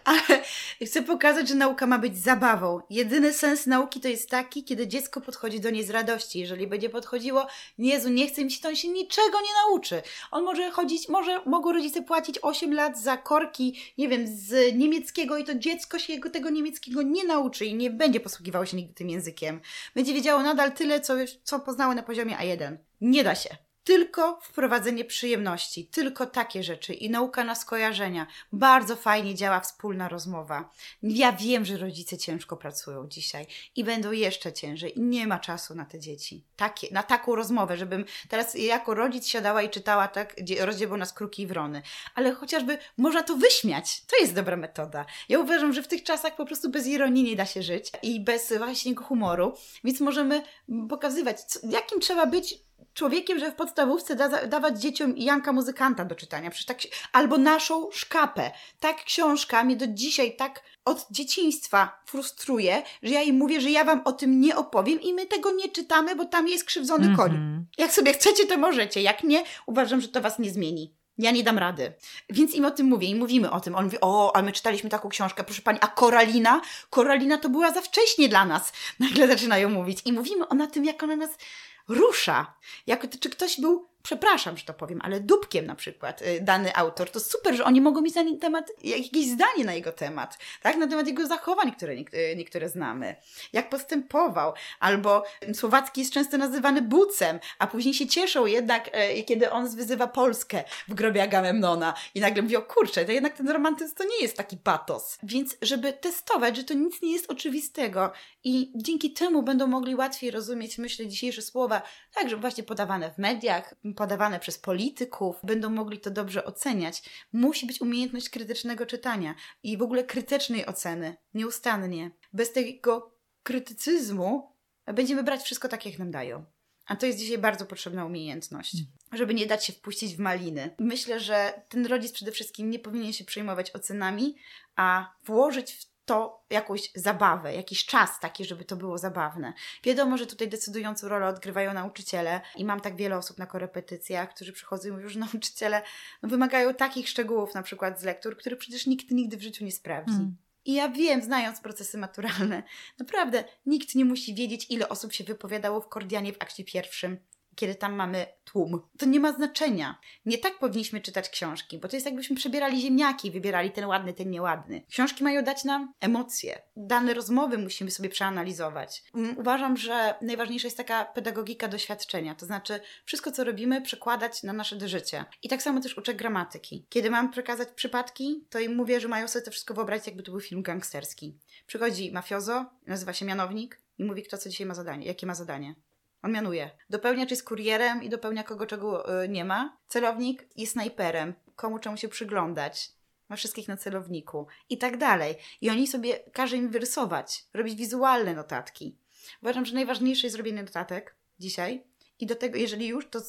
ale chcę pokazać, że nauka ma być zabawą. Jedyny sens nauki to jest taki, kiedy dziecko podchodzi do niej z radości. Jeżeli będzie podchodziło, Jezu, nie chce mi się, to on się niczego nie nauczy. On może chodzić, może mogą rodzice płacić 8 lat za korki, nie wiem, z niemieckiego i to dziecko się tego niemieckiego nie nauczy i nie będzie posługiwało się nigdy tym językiem. Będzie wiedziało nadal tyle, co, co poznało na poziomie A1. Nie da się tylko wprowadzenie przyjemności, tylko takie rzeczy i nauka na skojarzenia. Bardzo fajnie działa wspólna rozmowa. Ja wiem, że rodzice ciężko pracują dzisiaj i będą jeszcze ciężej i nie ma czasu na te dzieci. Takie, na taką rozmowę, żebym teraz jako rodzic siadała i czytała tak, rozdział nas kruki i wrony. Ale chociażby można to wyśmiać. To jest dobra metoda. Ja uważam, że w tych czasach po prostu bez ironii nie da się żyć i bez właśnie humoru, więc możemy pokazywać, co, jakim trzeba być człowiekiem, że w podstawówce da, dawać dzieciom Janka Muzykanta do czytania. Przecież tak, albo naszą szkapę. Tak książka mnie do dzisiaj tak od dzieciństwa frustruje, że ja im mówię, że ja wam o tym nie opowiem i my tego nie czytamy, bo tam jest krzywdzony mm -hmm. koń. Jak sobie chcecie, to możecie. Jak nie, uważam, że to was nie zmieni. Ja nie dam rady. Więc im o tym mówię i mówimy o tym. On mówi, o, a my czytaliśmy taką książkę, proszę pani, a Koralina? Koralina to była za wcześnie dla nas. Nagle zaczynają mówić. I mówimy o na tym, jak ona nas rusza. Jak, czy ktoś był przepraszam, że to powiem, ale dupkiem na przykład y, dany autor, to super, że oni mogą mieć na temat jakieś zdanie na jego temat, tak? Na temat jego zachowań, które y, niektóre znamy. Jak postępował. Albo Słowacki jest często nazywany bucem, a później się cieszą jednak, y, kiedy on wyzywa Polskę w grobie Agamemnona i nagle mówią, kurczę, to jednak ten romantyzm to nie jest taki patos. Więc żeby testować, że to nic nie jest oczywistego i dzięki temu będą mogli łatwiej rozumieć, myślę, dzisiejsze słowa, także właśnie podawane w mediach, podawane przez polityków, będą mogli to dobrze oceniać. Musi być umiejętność krytycznego czytania i w ogóle krytycznej oceny, nieustannie. Bez tego krytycyzmu będziemy brać wszystko tak, jak nam dają. A to jest dzisiaj bardzo potrzebna umiejętność, mm. żeby nie dać się wpuścić w maliny. Myślę, że ten rodzic przede wszystkim nie powinien się przejmować ocenami, a włożyć w to jakąś zabawę, jakiś czas taki, żeby to było zabawne. Wiadomo, że tutaj decydującą rolę odgrywają nauczyciele i mam tak wiele osób na korepetycjach, którzy przychodzą i mówią, że nauczyciele no, wymagają takich szczegółów na przykład z lektur, których przecież nikt nigdy w życiu nie sprawdzi. Mm. I ja wiem, znając procesy maturalne, naprawdę nikt nie musi wiedzieć, ile osób się wypowiadało w Kordianie w akcie pierwszym kiedy tam mamy tłum. To nie ma znaczenia. Nie tak powinniśmy czytać książki, bo to jest jakbyśmy przebierali ziemniaki i wybierali ten ładny, ten nieładny. Książki mają dać nam emocje. Dane rozmowy musimy sobie przeanalizować. Mm, uważam, że najważniejsza jest taka pedagogika doświadczenia, to znaczy wszystko, co robimy, przekładać na nasze życie. I tak samo też uczę gramatyki. Kiedy mam przekazać przypadki, to im mówię, że mają sobie to wszystko wyobrazić, jakby to był film gangsterski. Przychodzi mafiozo, nazywa się mianownik i mówi, kto co dzisiaj ma zadanie, jakie ma zadanie. On mianuje. Dopełniacz jest kurierem i dopełnia kogo czego y, nie ma. Celownik jest snajperem. Komu czemu się przyglądać. ma wszystkich na celowniku i tak dalej. I oni sobie, każe im wyrysować, robić wizualne notatki. Uważam, że najważniejsze jest zrobienie notatek dzisiaj i do tego, jeżeli już, to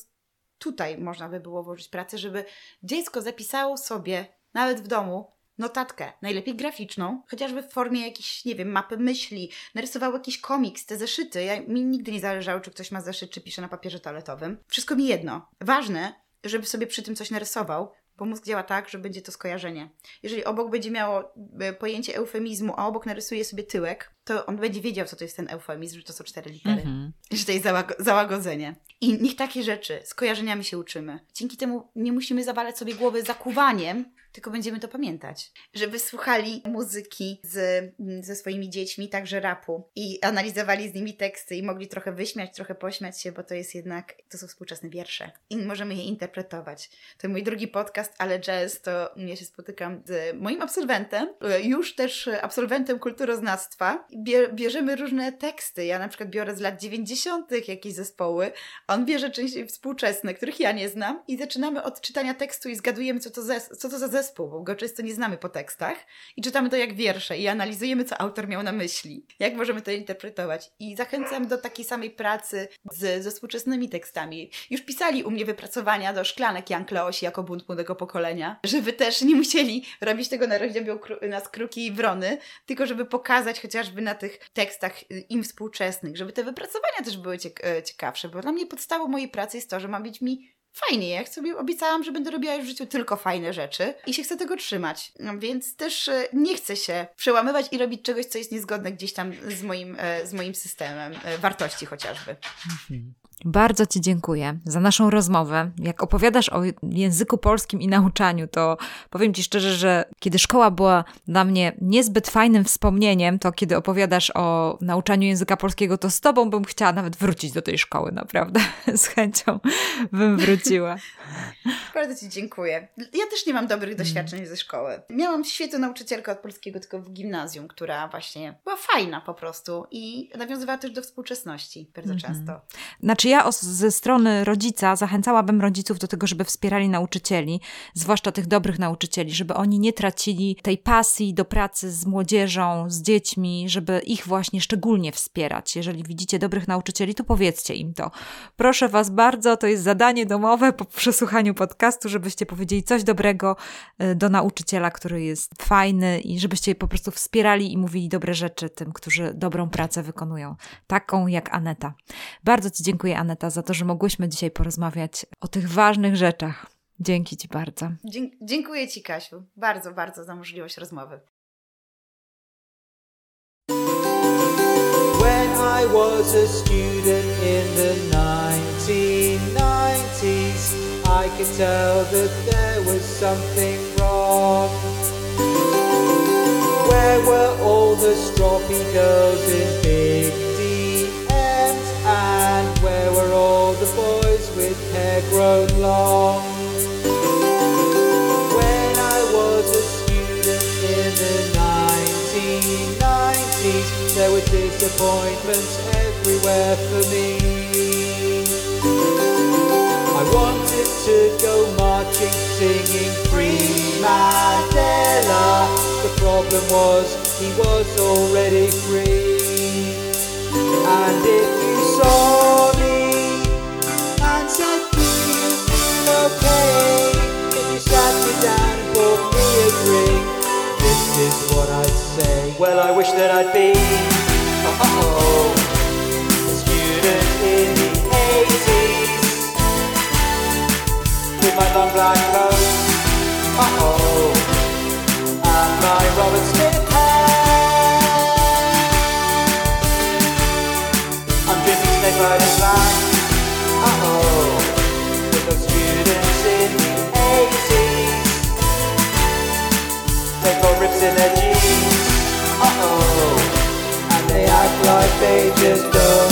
tutaj można by było włożyć pracę, żeby dziecko zapisało sobie, nawet w domu, notatkę, najlepiej graficzną, chociażby w formie jakiejś, nie wiem, mapy myśli, narysował jakiś komiks, te zeszyty. Ja, mi nigdy nie zależało, czy ktoś ma zeszyt, czy pisze na papierze toaletowym. Wszystko mi jedno. Ważne, żeby sobie przy tym coś narysował, bo mózg działa tak, że będzie to skojarzenie. Jeżeli obok będzie miało e, pojęcie eufemizmu, a obok narysuje sobie tyłek, to on będzie wiedział, co to jest ten eufemizm, że to są cztery litery, mm-hmm. że to jest załagodzenie. I niech takie rzeczy, skojarzeniami się uczymy. Dzięki temu nie musimy zawalać sobie głowy zakuwaniem, tylko będziemy to pamiętać. Żeby słuchali muzyki z, ze swoimi dziećmi, także rapu i analizowali z nimi teksty i mogli trochę wyśmiać, trochę pośmiać się, bo to jest jednak, to są współczesne wiersze i możemy je interpretować. To mój drugi podcast, ale jazz, to ja się spotykam z moim absolwentem, już też absolwentem kulturoznawstwa. Bierzemy różne teksty. Ja na przykład biorę z lat 90. jakieś zespoły, on bierze części współczesne, których ja nie znam i zaczynamy od czytania tekstu i zgadujemy, co to, za, co to za zespół bo go często nie znamy po tekstach i czytamy to jak wiersze i analizujemy, co autor miał na myśli, jak możemy to interpretować. I zachęcam do takiej samej pracy z, ze współczesnymi tekstami. Już pisali u mnie wypracowania do szklanek Jan Kleosi jako bunt młodego pokolenia, żeby też nie musieli robić tego na rozdział na skruki i wrony, tylko żeby pokazać chociażby na tych tekstach im współczesnych, żeby te wypracowania też były e, ciekawsze, bo dla mnie podstawą mojej pracy jest to, że ma być mi fajnie. Ja sobie obiecałam, że będę robiła w życiu tylko fajne rzeczy i się chcę tego trzymać. No, więc też e, nie chcę się przełamywać i robić czegoś, co jest niezgodne gdzieś tam z moim, e, z moim systemem wartości chociażby. Mhm. Bardzo Ci dziękuję za naszą rozmowę. Jak opowiadasz o języku polskim i nauczaniu, to powiem Ci szczerze, że kiedy szkoła była dla mnie niezbyt fajnym wspomnieniem, to kiedy opowiadasz o nauczaniu języka polskiego, to z Tobą bym chciała nawet wrócić do tej szkoły, naprawdę. Z chęcią bym wróciła. Bardzo Ci dziękuję. Ja też nie mam dobrych doświadczeń mm. ze szkoły. Miałam świetną nauczycielkę od polskiego tylko w gimnazjum, która właśnie była fajna po prostu i nawiązywała też do współczesności bardzo -hmm. często. Znaczy ja ze strony rodzica zachęcałabym rodziców do tego, żeby wspierali nauczycieli, zwłaszcza tych dobrych nauczycieli, żeby oni nie tracili tej pasji do pracy z młodzieżą, z dziećmi, żeby ich właśnie szczególnie wspierać. Jeżeli widzicie dobrych nauczycieli, to powiedzcie im to. Proszę Was bardzo, to jest zadanie domowe po przesłuchaniu podcastu, żebyście powiedzieli coś dobrego y, do nauczyciela, który jest fajny i żebyście po prostu wspierali i mówili dobre rzeczy tym, którzy dobrą pracę wykonują. Taką jak Aneta. Bardzo Ci dziękuję, Aneta, za to, że mogłyśmy dzisiaj porozmawiać o tych ważnych rzeczach. Dzięki Ci bardzo. dziękuję Ci, Kasiu, bardzo, bardzo za możliwość rozmowy. When I was a student in the 1990s, I could tell that there was something wrong. Where were all the stroppy girls in big hair grown long? When I was a student in the 1990s, there were disappointments everywhere for me. I wanted to go marching, singing Free Mandela. The problem was he was already free. And if you saw okay if you sat me down and bought me a drink. This is what I'd say. Well, I wish that I'd be oh, a student in the 80s with my long black coat. Oh, and my Robert Smith hair. I'm drinking Snake Riders in their. Uh oh. And they act like they just don't.